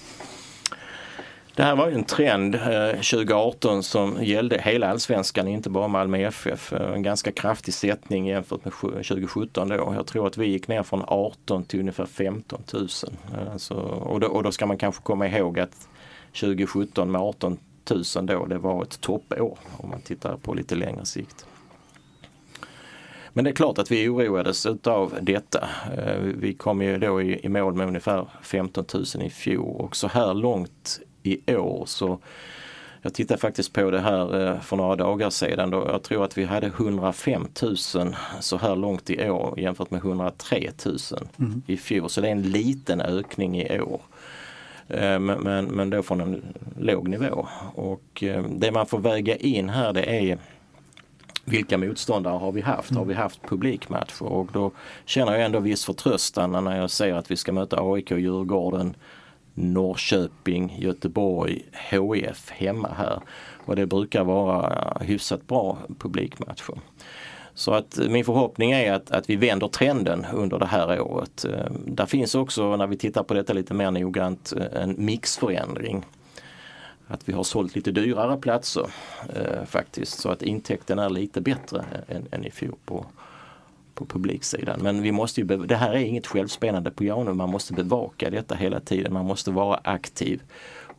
Speaker 2: Det här var ju en trend eh, 2018 som gällde hela allsvenskan, inte bara Malmö FF. Eh, en ganska kraftig sättning jämfört med 2017 då. Jag tror att vi gick ner från 18 till ungefär 15 000. Alltså, och, då, och då ska man kanske komma ihåg att 2017 med 18 000 då, det var ett toppår om man tittar på lite längre sikt. Men det är klart att vi oroades utav detta. Eh, vi kom ju då i mål med ungefär 15 000 i fjol och så här långt i år så jag tittade faktiskt på det här eh, för några dagar sedan. Då jag tror att vi hade 105 000 så här långt i år jämfört med 103 000 mm. i fjol. Så det är en liten ökning i år. Eh, men, men, men då från en låg nivå. Och eh, det man får väga in här det är vilka motståndare har vi haft? Har vi haft publikmatcher? Och då känner jag ändå viss förtröstan när jag ser att vi ska möta AIK och Djurgården Norrköping, Göteborg, HIF hemma här. Och det brukar vara hyfsat bra publikmatcher. Så att min förhoppning är att, att vi vänder trenden under det här året. Eh, där finns också, när vi tittar på detta lite mer noggrant, eh, en mixförändring. Att vi har sålt lite dyrare platser eh, faktiskt så att intäkten är lite bättre än, än i fjol på, på publiksidan. Men vi måste ju, det här är inget självspelande piano, man måste bevaka detta hela tiden, man måste vara aktiv.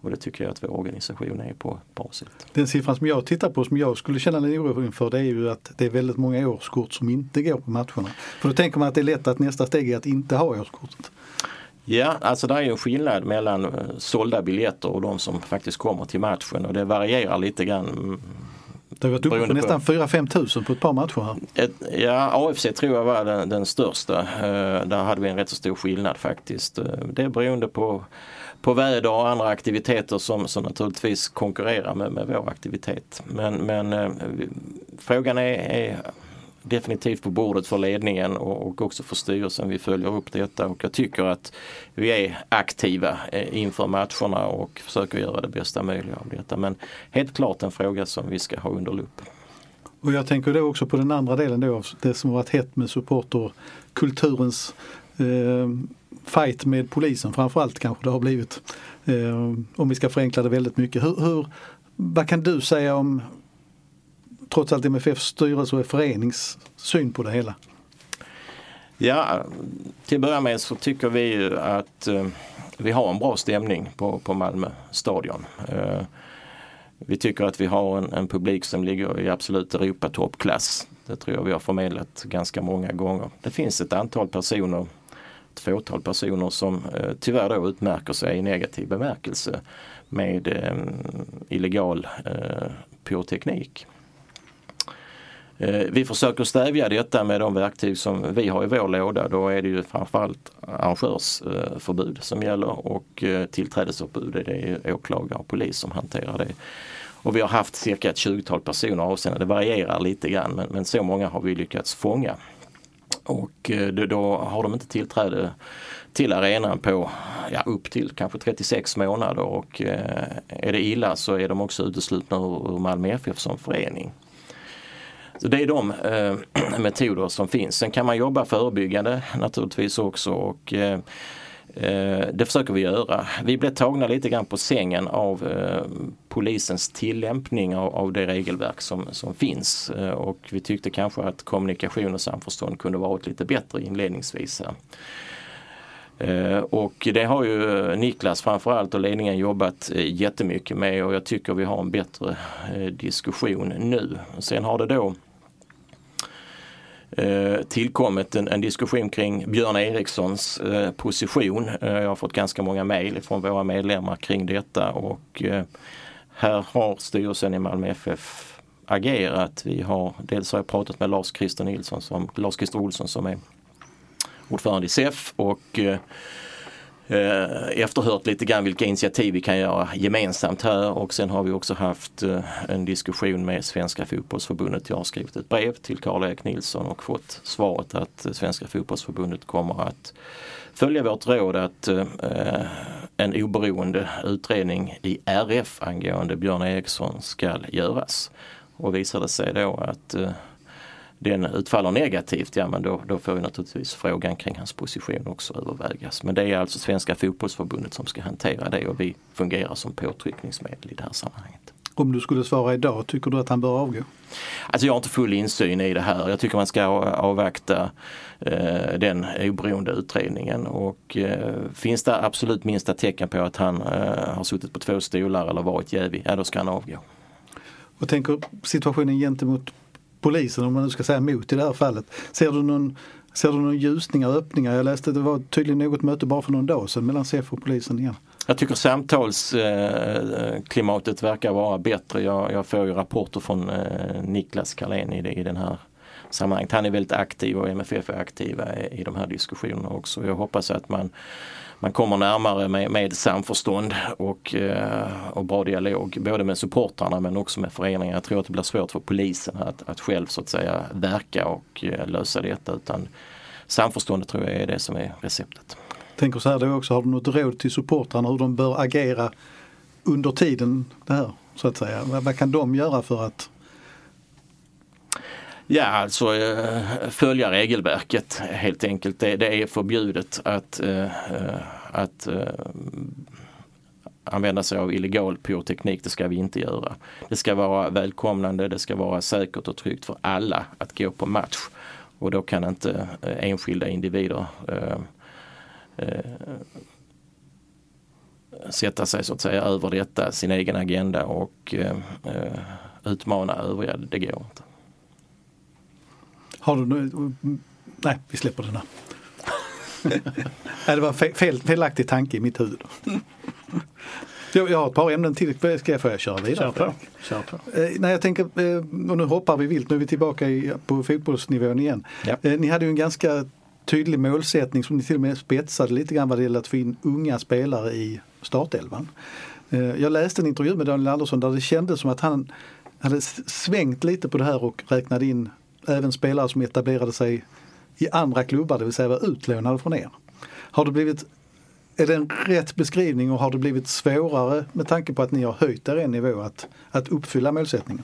Speaker 2: Och det tycker jag att vår organisation är på bra sätt.
Speaker 3: Den siffran som jag tittar på som jag skulle känna en oro inför det är ju att det är väldigt många årskort som inte går på matcherna. För då tänker man att det är lätt att nästa steg är att inte ha årskortet.
Speaker 2: Ja, alltså det är ju en skillnad mellan eh, sålda biljetter och de som faktiskt kommer till matchen och det varierar lite grann
Speaker 3: det har varit uppe på nästan 4-5 tusen på ett par matcher här.
Speaker 2: Ett, ja, AFC tror jag var den, den största. Uh, där hade vi en rätt så stor skillnad faktiskt. Uh, det är beroende på, på väder och andra aktiviteter som, som naturligtvis konkurrerar med, med vår aktivitet. Men, men uh, frågan är, är definitivt på bordet för ledningen och, och också för styrelsen. Vi följer upp detta och jag tycker att vi är aktiva eh, inför matcherna och försöker göra det bästa möjliga av detta. Men helt klart en fråga som vi ska ha under lupp.
Speaker 3: Och jag tänker då också på den andra delen då av det som har varit hett med supporterkulturens eh, fight med polisen framförallt kanske det har blivit. Eh, om vi ska förenkla det väldigt mycket. Hur, hur, vad kan du säga om trots allt MFFs styrelse och förenings syn på det hela?
Speaker 2: Ja, till att börja med så tycker vi ju att eh, vi har en bra stämning på, på Malmö stadion. Eh, vi tycker att vi har en, en publik som ligger i absolut Europatoppklass. Det tror jag vi har förmedlat ganska många gånger. Det finns ett antal personer, ett fåtal personer som eh, tyvärr då utmärker sig i negativ bemärkelse med eh, illegal eh, pyroteknik. Eh, vi försöker stävja detta med de verktyg som vi har i vår låda. Då är det ju framförallt arrangörsförbud eh, som gäller och tillträdesförbud tillträdesförbud det är åklagare och polis som hanterar det. Och vi har haft cirka ett 20-tal personer avseende. Det varierar lite grann men, men så många har vi lyckats fånga. Och då har de inte tillträde till arenan på ja, upp till kanske 36 månader och är det illa så är de också uteslutna ur Malmö FF som förening. Så det är de eh, metoder som finns. Sen kan man jobba förebyggande naturligtvis också. Och, eh, eh, det försöker vi göra. Vi blev tagna lite grann på sängen av eh, polisens tillämpning av, av det regelverk som, som finns eh, och vi tyckte kanske att kommunikation och samförstånd kunde varit lite bättre inledningsvis. Eh, och det har ju Niklas framförallt och ledningen jobbat eh, jättemycket med och jag tycker vi har en bättre diskussion nu. Sen har det då Eh, tillkommit en, en, diskussion kring Björn Erikssons eh, position. Eh, jag har fått ganska många mejl från våra medlemmar kring detta och eh, här har styrelsen i Malmö FF agerat. Vi har, dels har jag pratat med Lars-Christer Nilsson, som, Lars-Christer Olsson som är ordförande i SEF och eh, eh, efterhört lite grann vilka initiativ vi kan göra gemensamt här och sen har vi också haft eh, en diskussion med Svenska fotbollsförbundet. Jag har skrivit ett brev till Karl-Erik Nilsson och fått svaret att eh, Svenska fotbollsförbundet kommer att följa vårt råd att eh, en oberoende utredning i RF angående Björn Eriksson ska göras. Och visar det sig då att eh, den utfaller negativt, ja men då, då får ju naturligtvis frågan kring hans position också övervägas. Men det är alltså Svenska fotbollsförbundet som ska hantera det och vi fungerar som påtryckningsmedel i det här sammanhanget.
Speaker 3: Om du skulle svara idag, tycker du att han bör avgå?
Speaker 2: Alltså jag har inte full insyn i det här. Jag tycker man ska avvakta eh, den oberoende utredningen och eh, finns det absolut minsta tecken på att han eh, har suttit på två stolar eller varit jävig, ja då ska han avgå.
Speaker 3: Och tänker situationen gentemot polisen, om man nu ska säga mot i det här fallet. Ser du någon, ser du någon ljusningar öppningar? Jag läste att det var tydligen något möte bara för någon dag sedan mellan SEF och polisen igen.
Speaker 2: Jag tycker samtalsklimatet eh, verkar vara bättre. Jag, jag får ju rapporter från eh, Niklas Carlén i, i den här sammanhanget. Han är väldigt aktiv och MFF är aktiva i, i de här diskussionerna också. Jag hoppas att man man kommer närmare med, med samförstånd och, eh, och bra dialog både med supportrarna men också med föreningarna. Jag tror att det blir svårt för polisen att, att själv så att säga verka och eh, lösa detta utan samförståndet tror jag är det som är receptet.
Speaker 3: Tänker så här då också, har du något råd till supportrarna hur de bör agera under tiden det här så att säga? Vad kan de göra för att
Speaker 2: Ja, alltså eh, följa regelverket helt enkelt. Det, det är förbjudet att, eh, eh, att använda sig av illegal pyroteknik. Det ska vi inte göra. Det ska vara välkomnande, det ska vara säkert och tryggt för alla att gå på match. Och då kan inte enskilda individer eh, eh, sätta sig så att säga över detta, sin egen agenda och eh, utmana övriga. Det går inte.
Speaker 3: Har du Nej, vi släpper den här. Nej, det var fel, felaktig tanke i mitt huvud. Jag, jag har ett par ämnen till. Ska jag få köra vidare?
Speaker 1: Kör på. Kör på.
Speaker 3: Eh, nej, jag tänker, eh, och nu hoppar vi vilt. Nu är vi tillbaka i, på fotbollsnivån igen. Ja. Eh, ni hade ju en ganska tydlig målsättning som ni till och med spetsade lite grann vad det gäller att få in unga spelare i startelvan. Eh, jag läste en intervju med Daniel Andersson där det kändes som att han hade svängt lite på det här och räknade in även spelare som etablerade sig i andra klubbar, det vill säga var utlånade från er. Har det blivit, är det en rätt beskrivning och har det blivit svårare med tanke på att ni har höjt er en nivå att, att uppfylla målsättningen?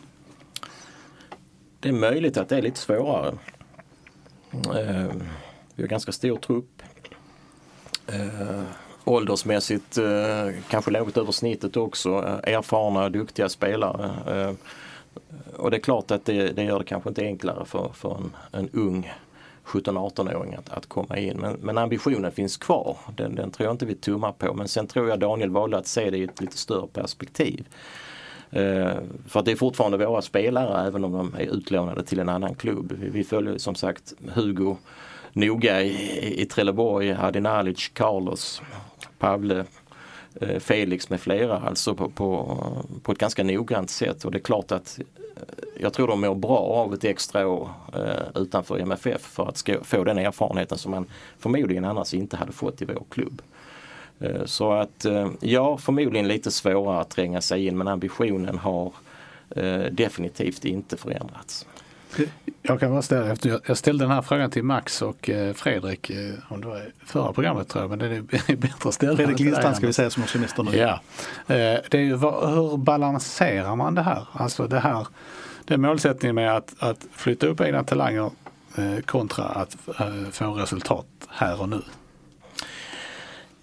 Speaker 2: Det är möjligt att det är lite svårare. Eh, vi har ganska stor trupp. Eh, åldersmässigt eh, kanske något över snittet också. Eh, erfarna, duktiga spelare eh, och det är klart att det, det gör det kanske inte enklare för, för en, en ung 17-18-åring att, att komma in. Men, men, ambitionen finns kvar. Den, den tror jag inte vi tummar på. Men sen tror jag Daniel valde att se det i ett lite större perspektiv. Eh, för att det är fortfarande våra spelare även om de är utlånade till en annan klubb. Vi, vi följer som sagt Hugo noga i, i Trelleborg, Hadinalic, Carlos, Pavle, Eh, Felix med flera alltså på, på, på ett ganska noggrant sätt och det är klart att eh, jag tror de mår bra av ett extra år eh, utanför MFF för att få den erfarenheten som man förmodligen annars inte hade fått i vår klubb. Eh, så att eh, ja, förmodligen lite svårare att tränga sig in men ambitionen har eh, definitivt inte förändrats.
Speaker 1: Jag kan bara ställa, jag ställde den här frågan till Max och eh, Fredrik, eh, om det var förra programmet tror jag, men det är bättre att ställa
Speaker 3: Fredrik Lindstrand ska vi säga som har semester nu.
Speaker 1: Ja. Eh, det är ju, hur balanserar man det här? Alltså det här, den målsättningen med att, att flytta upp egna talanger kontra att få resultat här och nu.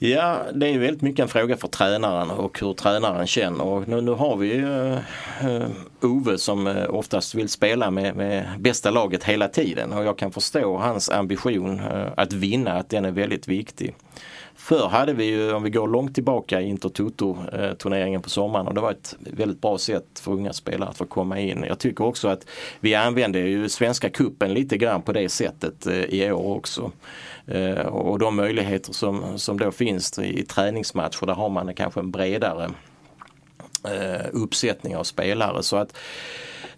Speaker 2: Ja, det är väldigt mycket en fråga för tränaren och hur tränaren känner. Och nu, nu har vi ju uh, Ove som eh, oftast vill spela med, med bästa laget hela tiden och jag kan förstå hans ambition uh, att vinna, att den är väldigt viktig. Förr hade vi ju, om vi går långt tillbaka, Intertoto-turneringen på sommaren och det var ett väldigt bra sätt för unga spelare att få komma in. Jag tycker också att vi använder ju Svenska kuppen lite grann på det sättet i år också. Eh, och de möjligheter som, som då finns i träningsmatcher, där har man kanske en bredare eh, uppsättning av spelare. Så att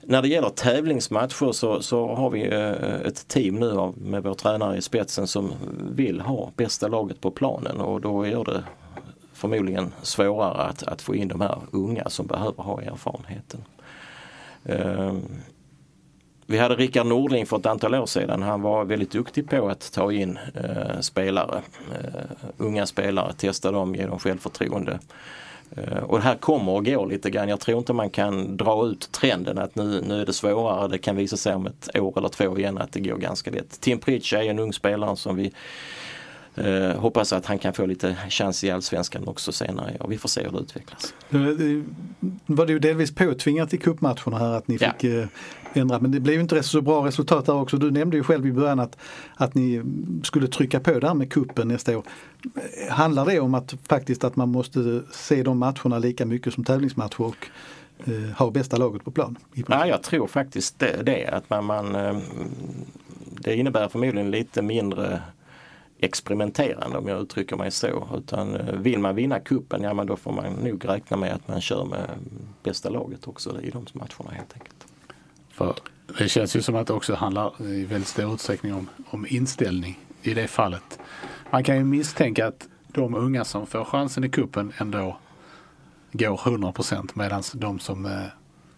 Speaker 2: när det gäller tävlingsmatcher så, så har vi eh, ett team nu med vår tränare i spetsen som vill ha bästa laget på planen och då gör det förmodligen svårare att, att få in de här unga som behöver ha erfarenheten. Ehm, vi hade Rickard Nordling för ett antal år sedan. Han var väldigt duktig på att ta in eh, spelare, eh, unga spelare, testa dem, ge dem självförtroende. Eh, och det här kommer att gå lite grann. Jag tror inte man kan dra ut trenden att nu, nu är det svårare. Det kan visa sig om ett år eller två igen att det går ganska lätt. Tim Pritch är en ung spelare som vi Eh, hoppas att han kan få lite chans i Allsvenskan också senare. Ja, vi får se hur det utvecklas.
Speaker 3: Det var det ju delvis påtvingat i cupmatcherna här att ni fick ja. Eh, ändra. Men det blev inte så bra resultat där också. Du nämnde ju själv i början att, att ni skulle trycka på där med kuppen nästa år. Handlar det om att faktiskt att man måste se de matcherna lika mycket som tävlingsmatcher och eh, ha bästa laget på plan?
Speaker 2: Ja, jag tror faktiskt det. det att man, man, eh, det innebär förmodligen lite mindre experimenterande om jag uttrycker mig så. Utan eh, vill man vinna kuppen, ja men då får man nog räkna med att man kör med bästa laget också i de matcherna helt enkelt.
Speaker 1: För det känns ju som att det också handlar i väldigt stor utsträckning om, om inställning i det fallet. Man kan ju misstänka att de unga som får chansen i kuppen ändå går 100 procent medan de som eh,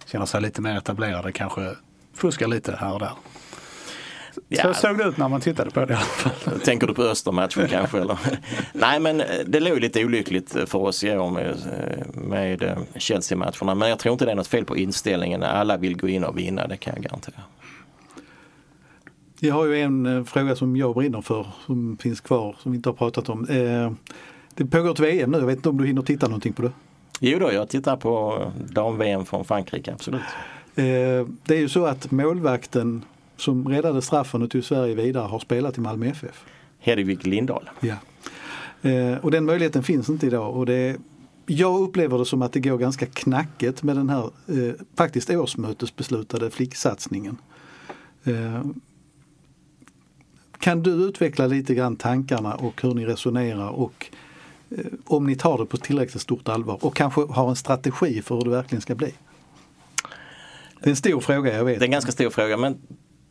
Speaker 1: känner sig lite mer etablerade kanske fuskar lite här och där. Ja. Så såg det ut när man tittade på det i alla fall.
Speaker 2: Tänker du på Östermatchen kanske? Eller? Nej men det låg lite olyckligt för oss i år med, med Chelsea-matcherna. Men jag tror inte det är något fel på inställningen. Alla vill gå in och vinna, det kan jag garantera.
Speaker 3: Jag har ju en eh, fråga som jag brinner för som finns kvar som vi inte har pratat om. Eh, det pågår ett VM nu, jag vet inte om du hinner titta någonting på det?
Speaker 2: Jo då, jag tittar på dam-VM från Frankrike, absolut.
Speaker 3: Eh, det är ju så att målvakten som räddade straffen och tog Sverige vidare har spelat i Malmö FF.
Speaker 2: Hedvig Lindahl.
Speaker 3: Ja. Eh, och den möjligheten finns inte idag. Och det, jag upplever det som att det går ganska knackigt med den här eh, faktiskt årsmötesbeslutade flicksatsningen. Eh, kan du utveckla lite grann tankarna och hur ni resonerar och eh, om ni tar det på tillräckligt stort allvar och kanske har en strategi för hur det verkligen ska bli? Det är en stor fråga, jag vet.
Speaker 2: Det är en ganska stor fråga men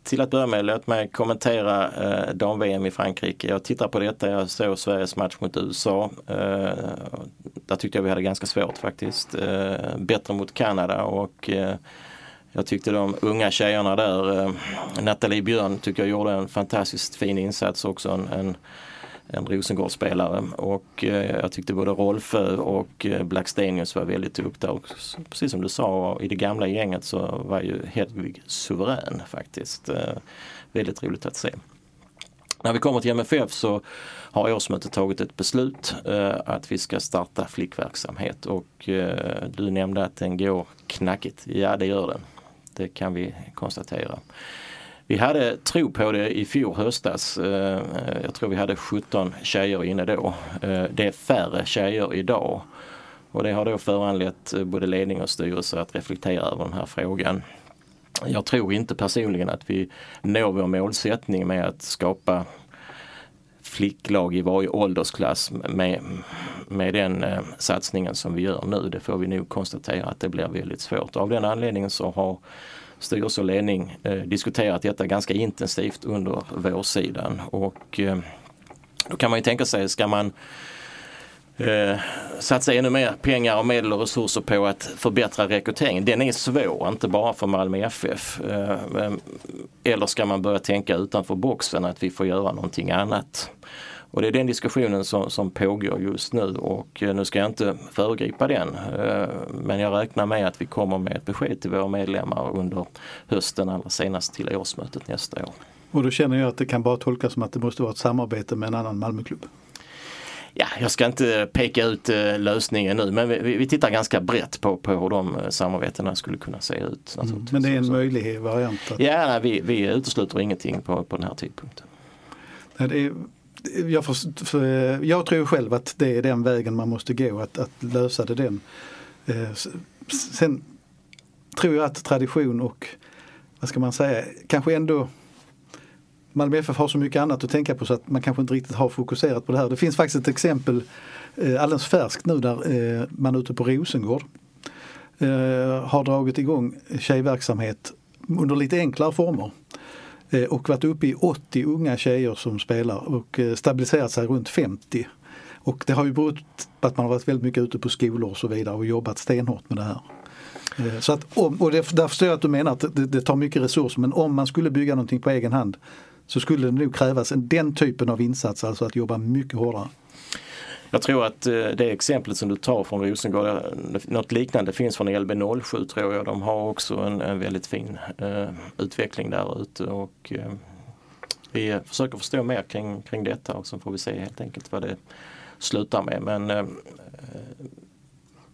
Speaker 2: till att börja med, låt mig kommentera eh, dam-VM i Frankrike. Jag tittar på detta, jag såg Sveriges match mot USA. Eh, där tyckte jag vi hade ganska svårt faktiskt. Eh, bättre mot Kanada och eh, jag tyckte de unga tjejerna där, eh, Nathalie Björn tycker jag gjorde en fantastiskt fin insats också. En, en en Rosengårdsspelare och eh, jag tyckte både Rolfö och eh, Blackstenius var väldigt duktiga. Och precis som du sa, i det gamla gänget så var ju Hedvig suverän faktiskt. Eh, väldigt roligt att se. När vi kommer till MFF så har årsmötet tagit ett beslut eh, att vi ska starta flickverksamhet och eh, du nämnde att den går knackigt. Ja det gör den. Det kan vi konstatera. Vi hade tro på det i fjol höstas. Eh, jag tror vi hade 17 tjejer inne då. Eh, det är färre tjejer idag. Och det har då föranlett eh, både ledning och styrelse att reflektera över den här frågan. Jag tror inte personligen att vi når vår målsättning med att skapa flicklag i varje åldersklass med, med den eh, satsningen som vi gör nu. Det får vi nog konstatera att det blir väldigt svårt. Av den anledningen så har styrelse och ledning eh, diskuterat detta ganska intensivt under vårsidan. Och eh, då kan man ju tänka sig, ska man eh, satsa ännu mer pengar och medel och resurser på att förbättra rekryteringen. Den är svår, inte bara för Malmö FF. Eh, eh, eller ska man börja tänka utanför boxen att vi får göra någonting annat. Och det är den diskussionen som, som pågår just nu och eh, nu ska jag inte föregripa den. Eh, men jag räknar med att vi kommer med ett besked till våra medlemmar under hösten, allra senast till årsmötet nästa år.
Speaker 3: Och då känner jag att det kan bara tolkas som att det måste vara ett samarbete med en annan Malmöklubb?
Speaker 2: Ja, jag ska inte peka ut eh, lösningen nu men vi, vi tittar ganska brett på, på hur de samarbetena skulle kunna se ut.
Speaker 3: Mm. Men det är en möjlig variant? Att,
Speaker 2: Ja, vi, vi utesluter ingenting på, på den här tidpunkten.
Speaker 3: Det är, jag, för, för, jag tror själv att det är den vägen man måste gå, att, att lösa det den. Eh, sen tror jag att tradition och, vad ska man säga, kanske ändå Malmö FF har så mycket annat att tänka på så att man kanske inte riktigt har fokuserat på det här. Det finns faktiskt ett exempel eh, alldeles färskt nu där man ute på Rosengård har dragit igång tjejverksamhet under lite enklare former. Eh, och varit uppe i 80 unga tjejer som spelar och eh, stabiliserat sig runt 50. Och det har ju berott på att man har varit väldigt mycket ute på skolor och så vidare och jobbat stenhårt med det här. Eh, så att och det, där förstår jag att du menar att det, det tar mycket resurser men om man skulle bygga någonting på egen hand så skulle det nog krävas den typen av insats, alltså att jobba mycket hårdare.
Speaker 2: Jag tror att eh, det exemplet som du tar från Rosengård, eh, något liknande finns från LB07 tror jag. De har också en, en väldigt fin eh, utveckling där ute och eh, vi försöker förstå mer kring, kring detta och så får vi se helt enkelt vad det slutar med. Men eh, eh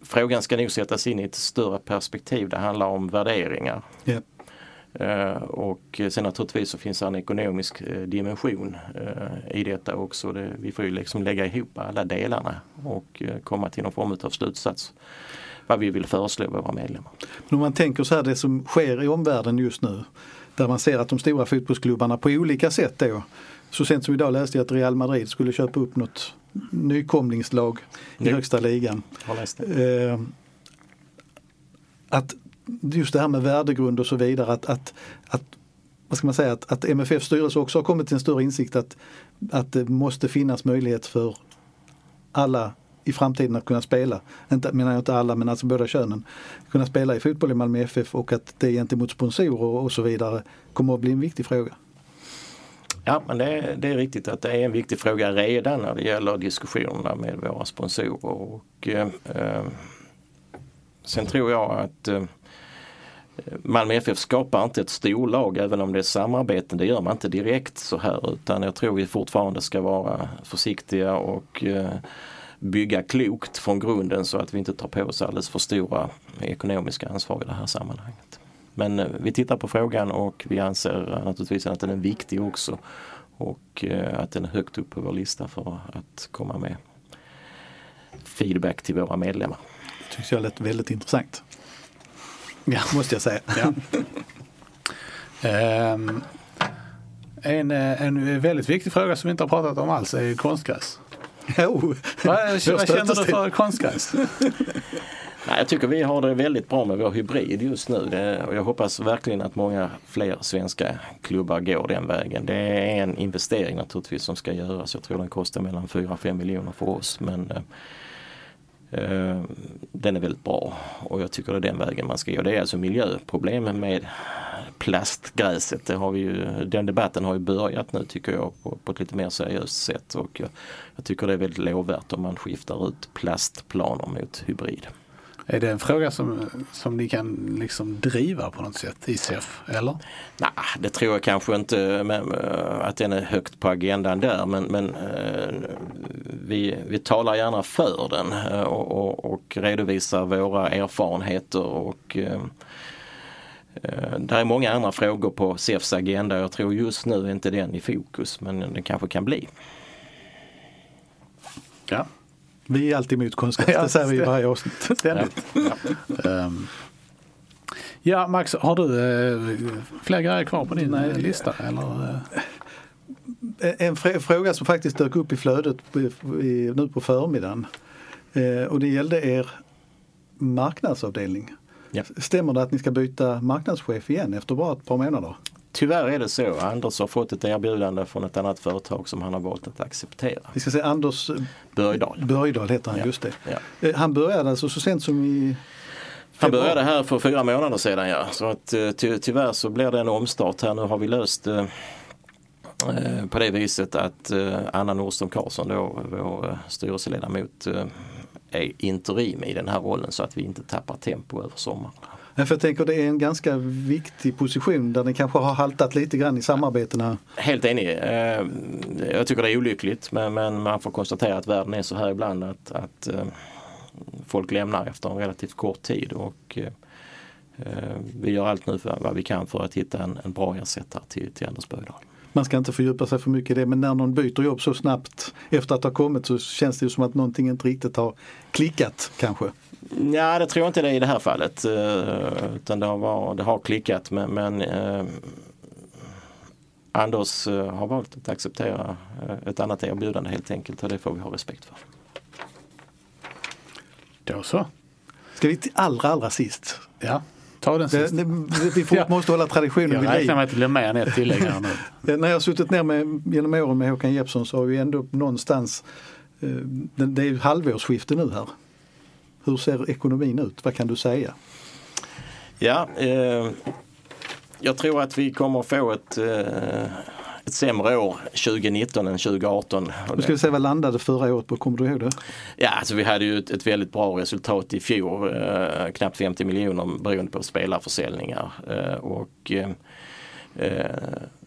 Speaker 2: frågan ska nog sättas in i ett större perspektiv. Det handlar om värderingar.
Speaker 3: Yep.
Speaker 2: Eh, och sen naturligtvis så finns det en ekonomisk eh, dimension eh, i detta också. Det, vi får ju liksom lägga ihop alla delarna och komma till någon form av slutsats vad vi vill föreslå våra medlemmar.
Speaker 3: Men om man tänker så här det som sker i omvärlden just nu där man ser att de stora fotbollsklubbarna på olika sätt då så sent som idag läste jag att Real Madrid skulle köpa upp något nykomlingslag i
Speaker 2: Ja.
Speaker 3: högsta ligan. Att just det här med värdegrund och så vidare att, att, att vad ska man säga, att, att MFFs styrelse också har kommit till en större insikt att, att det måste finnas möjlighet för alla i framtiden att kunna spela, inte, menar jag inte alla men alltså båda könen, kunna spela i fotboll i Malmö FF och att det gentemot sponsorer och så vidare kommer att bli en viktig fråga.
Speaker 2: Ja men det, är- det är riktigt att det är en viktig fråga redan när det gäller diskussionerna med våra sponsorer. Och, eh, eh, sen tror jag att eh, Malmö FF skapar inte ett storlag även om det är samarbeten. Det gör man inte direkt så här utan jag tror vi fortfarande ska vara försiktiga och eh, bygga klokt från grunden så att vi inte tar på oss alldeles för stora ekonomiska ansvar i det här sammanhanget. Men eh, vi tittar på frågan och vi anser naturligtvis att den är viktig också och eh, att den är högt upp på vår lista för att komma med feedback till våra medlemmar.
Speaker 3: Det tycker jag lät väldigt intressant.
Speaker 1: Ja.
Speaker 3: Måste jag säga.
Speaker 1: Ja. Ehm, en, en väldigt viktig fråga som vi inte har pratat om alls är konstgräs.
Speaker 3: Jo,
Speaker 1: Vad, vad känner du för konstgräs?
Speaker 2: Nej, jag tycker vi har det väldigt bra med vår hybrid just nu det, och jag hoppas verkligen att många fler svenska klubbar går den vägen. Det är en investering naturligtvis som ska göras. Jag tror den kostar mellan 4-5 miljoner för oss men eh, Eh, den är väldigt bra och jag tycker det är den vägen man ska gå. Det är alltså miljöproblemen med plastgräset. Det har vi ju, den debatten har ju börjat nu tycker jag på, på ett lite mer seriöst sätt och jag, jag tycker det är väldigt lovvärt om man skiftar ut plastplaner mot hybrid.
Speaker 1: Är det en fråga som, som ni kan liksom driva på något sätt i SEF? Eller?
Speaker 2: Nej, det tror jag kanske inte men, eh, att den är högt på agendan där men, men eh, vi, vi talar gärna för den eh, och, och, och redovisar våra erfarenheter och där är många andra frågor på SEFs agenda. Jag tror just nu är inte den i fokus men den kanske kan bli.
Speaker 1: Ja,
Speaker 3: vi är alltid emot konstgräs,
Speaker 1: Ja,
Speaker 3: det säger vi i varje avsnitt.
Speaker 1: ständigt.
Speaker 2: Ja.
Speaker 1: Ehm, ja, Max, har du eh, fler grejer kvar på din eh, lista? Eller, eh?
Speaker 3: En fr- fråga som faktiskt dök upp i flödet nu på förmiddagen. Och det gällde er marknadsavdelning.
Speaker 2: Ja.
Speaker 3: Stämmer det att ni ska byta marknadschef igen efter bara ett par månader?
Speaker 2: Tyvärr är det så. Anders har fått ett erbjudande från ett annat företag som han har valt att acceptera.
Speaker 3: Vi ska säga Anders
Speaker 2: Börjdal.
Speaker 3: Börjdal heter han,
Speaker 2: Ja.
Speaker 3: just det.
Speaker 2: Ja.
Speaker 3: Eh, Han började alltså så sent som i
Speaker 2: Han började här för fyra månader sedan ja. Så att, eh, ty, tyvärr så blir det en omstart här. Nu har vi löst eh, eh, på det viset att eh, Anna Nordström Karlsson, då, vår eh, styrelseledamot, eh, är interim i den här rollen så att vi inte tappar tempo över sommaren
Speaker 3: för jag tänker det är en ganska viktig position där den kanske har haltat lite grann i samarbetena.
Speaker 2: Helt enig. Eh, jag tycker det är olyckligt men, man får konstatera att världen är så här ibland att, att eh, folk lämnar efter en relativt kort tid. Och, eh, vi gör allt nu för vad vi kan för att hitta en, en bra ersättare till, till Anders Bögdahl
Speaker 3: man ska inte fördjupa sig för mycket i det men när någon byter jobb så snabbt efter att ha kommit så känns det ju som att någonting inte riktigt har klickat kanske.
Speaker 2: Ja, det tror jag inte det är i det här fallet. Uh, utan det har, det har klickat men, men uh, Anders uh, har valt att acceptera ett annat erbjudande helt enkelt och det får vi ha respekt för.
Speaker 1: Då så.
Speaker 3: Ska vi till allra allra sist?
Speaker 1: Ja. Ta den sist.
Speaker 3: vi får, måste hålla traditionen vid
Speaker 1: liv. Jag räknar med att det blir mer än ett tillägg här
Speaker 3: nu. När jag har suttit ner med, genom åren med Håkan Jeppsson så har vi ändå någonstans, det är ju halvårsskifte nu här. Hur ser ekonomin ut? Vad kan du säga?
Speaker 2: Ja, eh, jag tror att vi kommer få ett, eh, ett sämre år 2019 än 2018.
Speaker 3: Du skulle säga vad landade förra året på, kommer du ihåg det?
Speaker 2: Ja, alltså vi hade ju ett, ett väldigt bra resultat i fjol, eh, knappt 50 miljoner beroende på spelarförsäljningar. Eh, och, eh, Eh,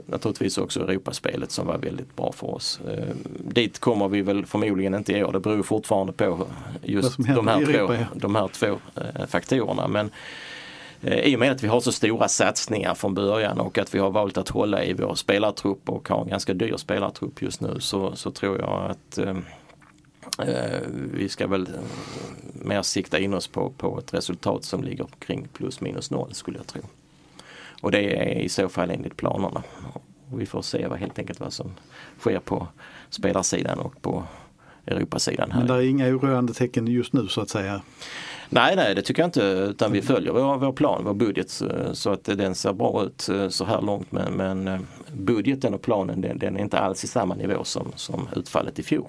Speaker 2: naturligtvis också Europaspelet som var väldigt bra för oss. Eh, dit kommer vi väl förmodligen inte i år. Det beror fortfarande på just de här, två, de här två eh, faktorerna. Men eh, Eh, i och med att vi har så stora satsningar från början och att vi har valt att hålla i vår spelartrupp och har en ganska dyr spelartrupp just nu så, så tror jag att eh, eh vi ska väl eh, mer sikta in oss på, på ett resultat som ligger kring plus minus noll skulle jag tro. Och det är i så fall enligt planerna. Och vi får se vad, helt enkelt vad som sker på spelarsidan och på Europasidan. Här.
Speaker 3: Men det är inga oroande tecken just nu så att säga?
Speaker 2: Nej, nej det tycker jag inte utan vi följer vår, vår plan, vår budget så att den ser bra ut eh, så här långt men, men eh, budgeten och planen den, den, är inte alls i samma nivå som, som utfallet i fjol.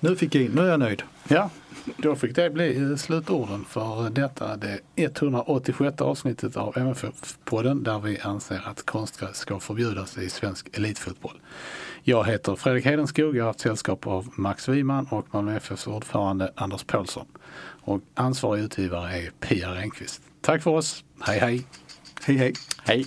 Speaker 3: Nu fick jag in, nu är jag nöjd.
Speaker 1: Ja, då fick det bli slutorden för detta det 186 avsnittet av MFF-podden där vi anser att konstgräs ska förbjudas i svensk elitfotboll. Jag heter Fredrik Hedenskog, jag har haft sällskap av Max Wiman och Malmö FFs ordförande Anders Paulsson. Och ansvarig utgivare är Pia Renqvist. Tack för oss, hej hej!
Speaker 3: Hej hej!
Speaker 2: Hej!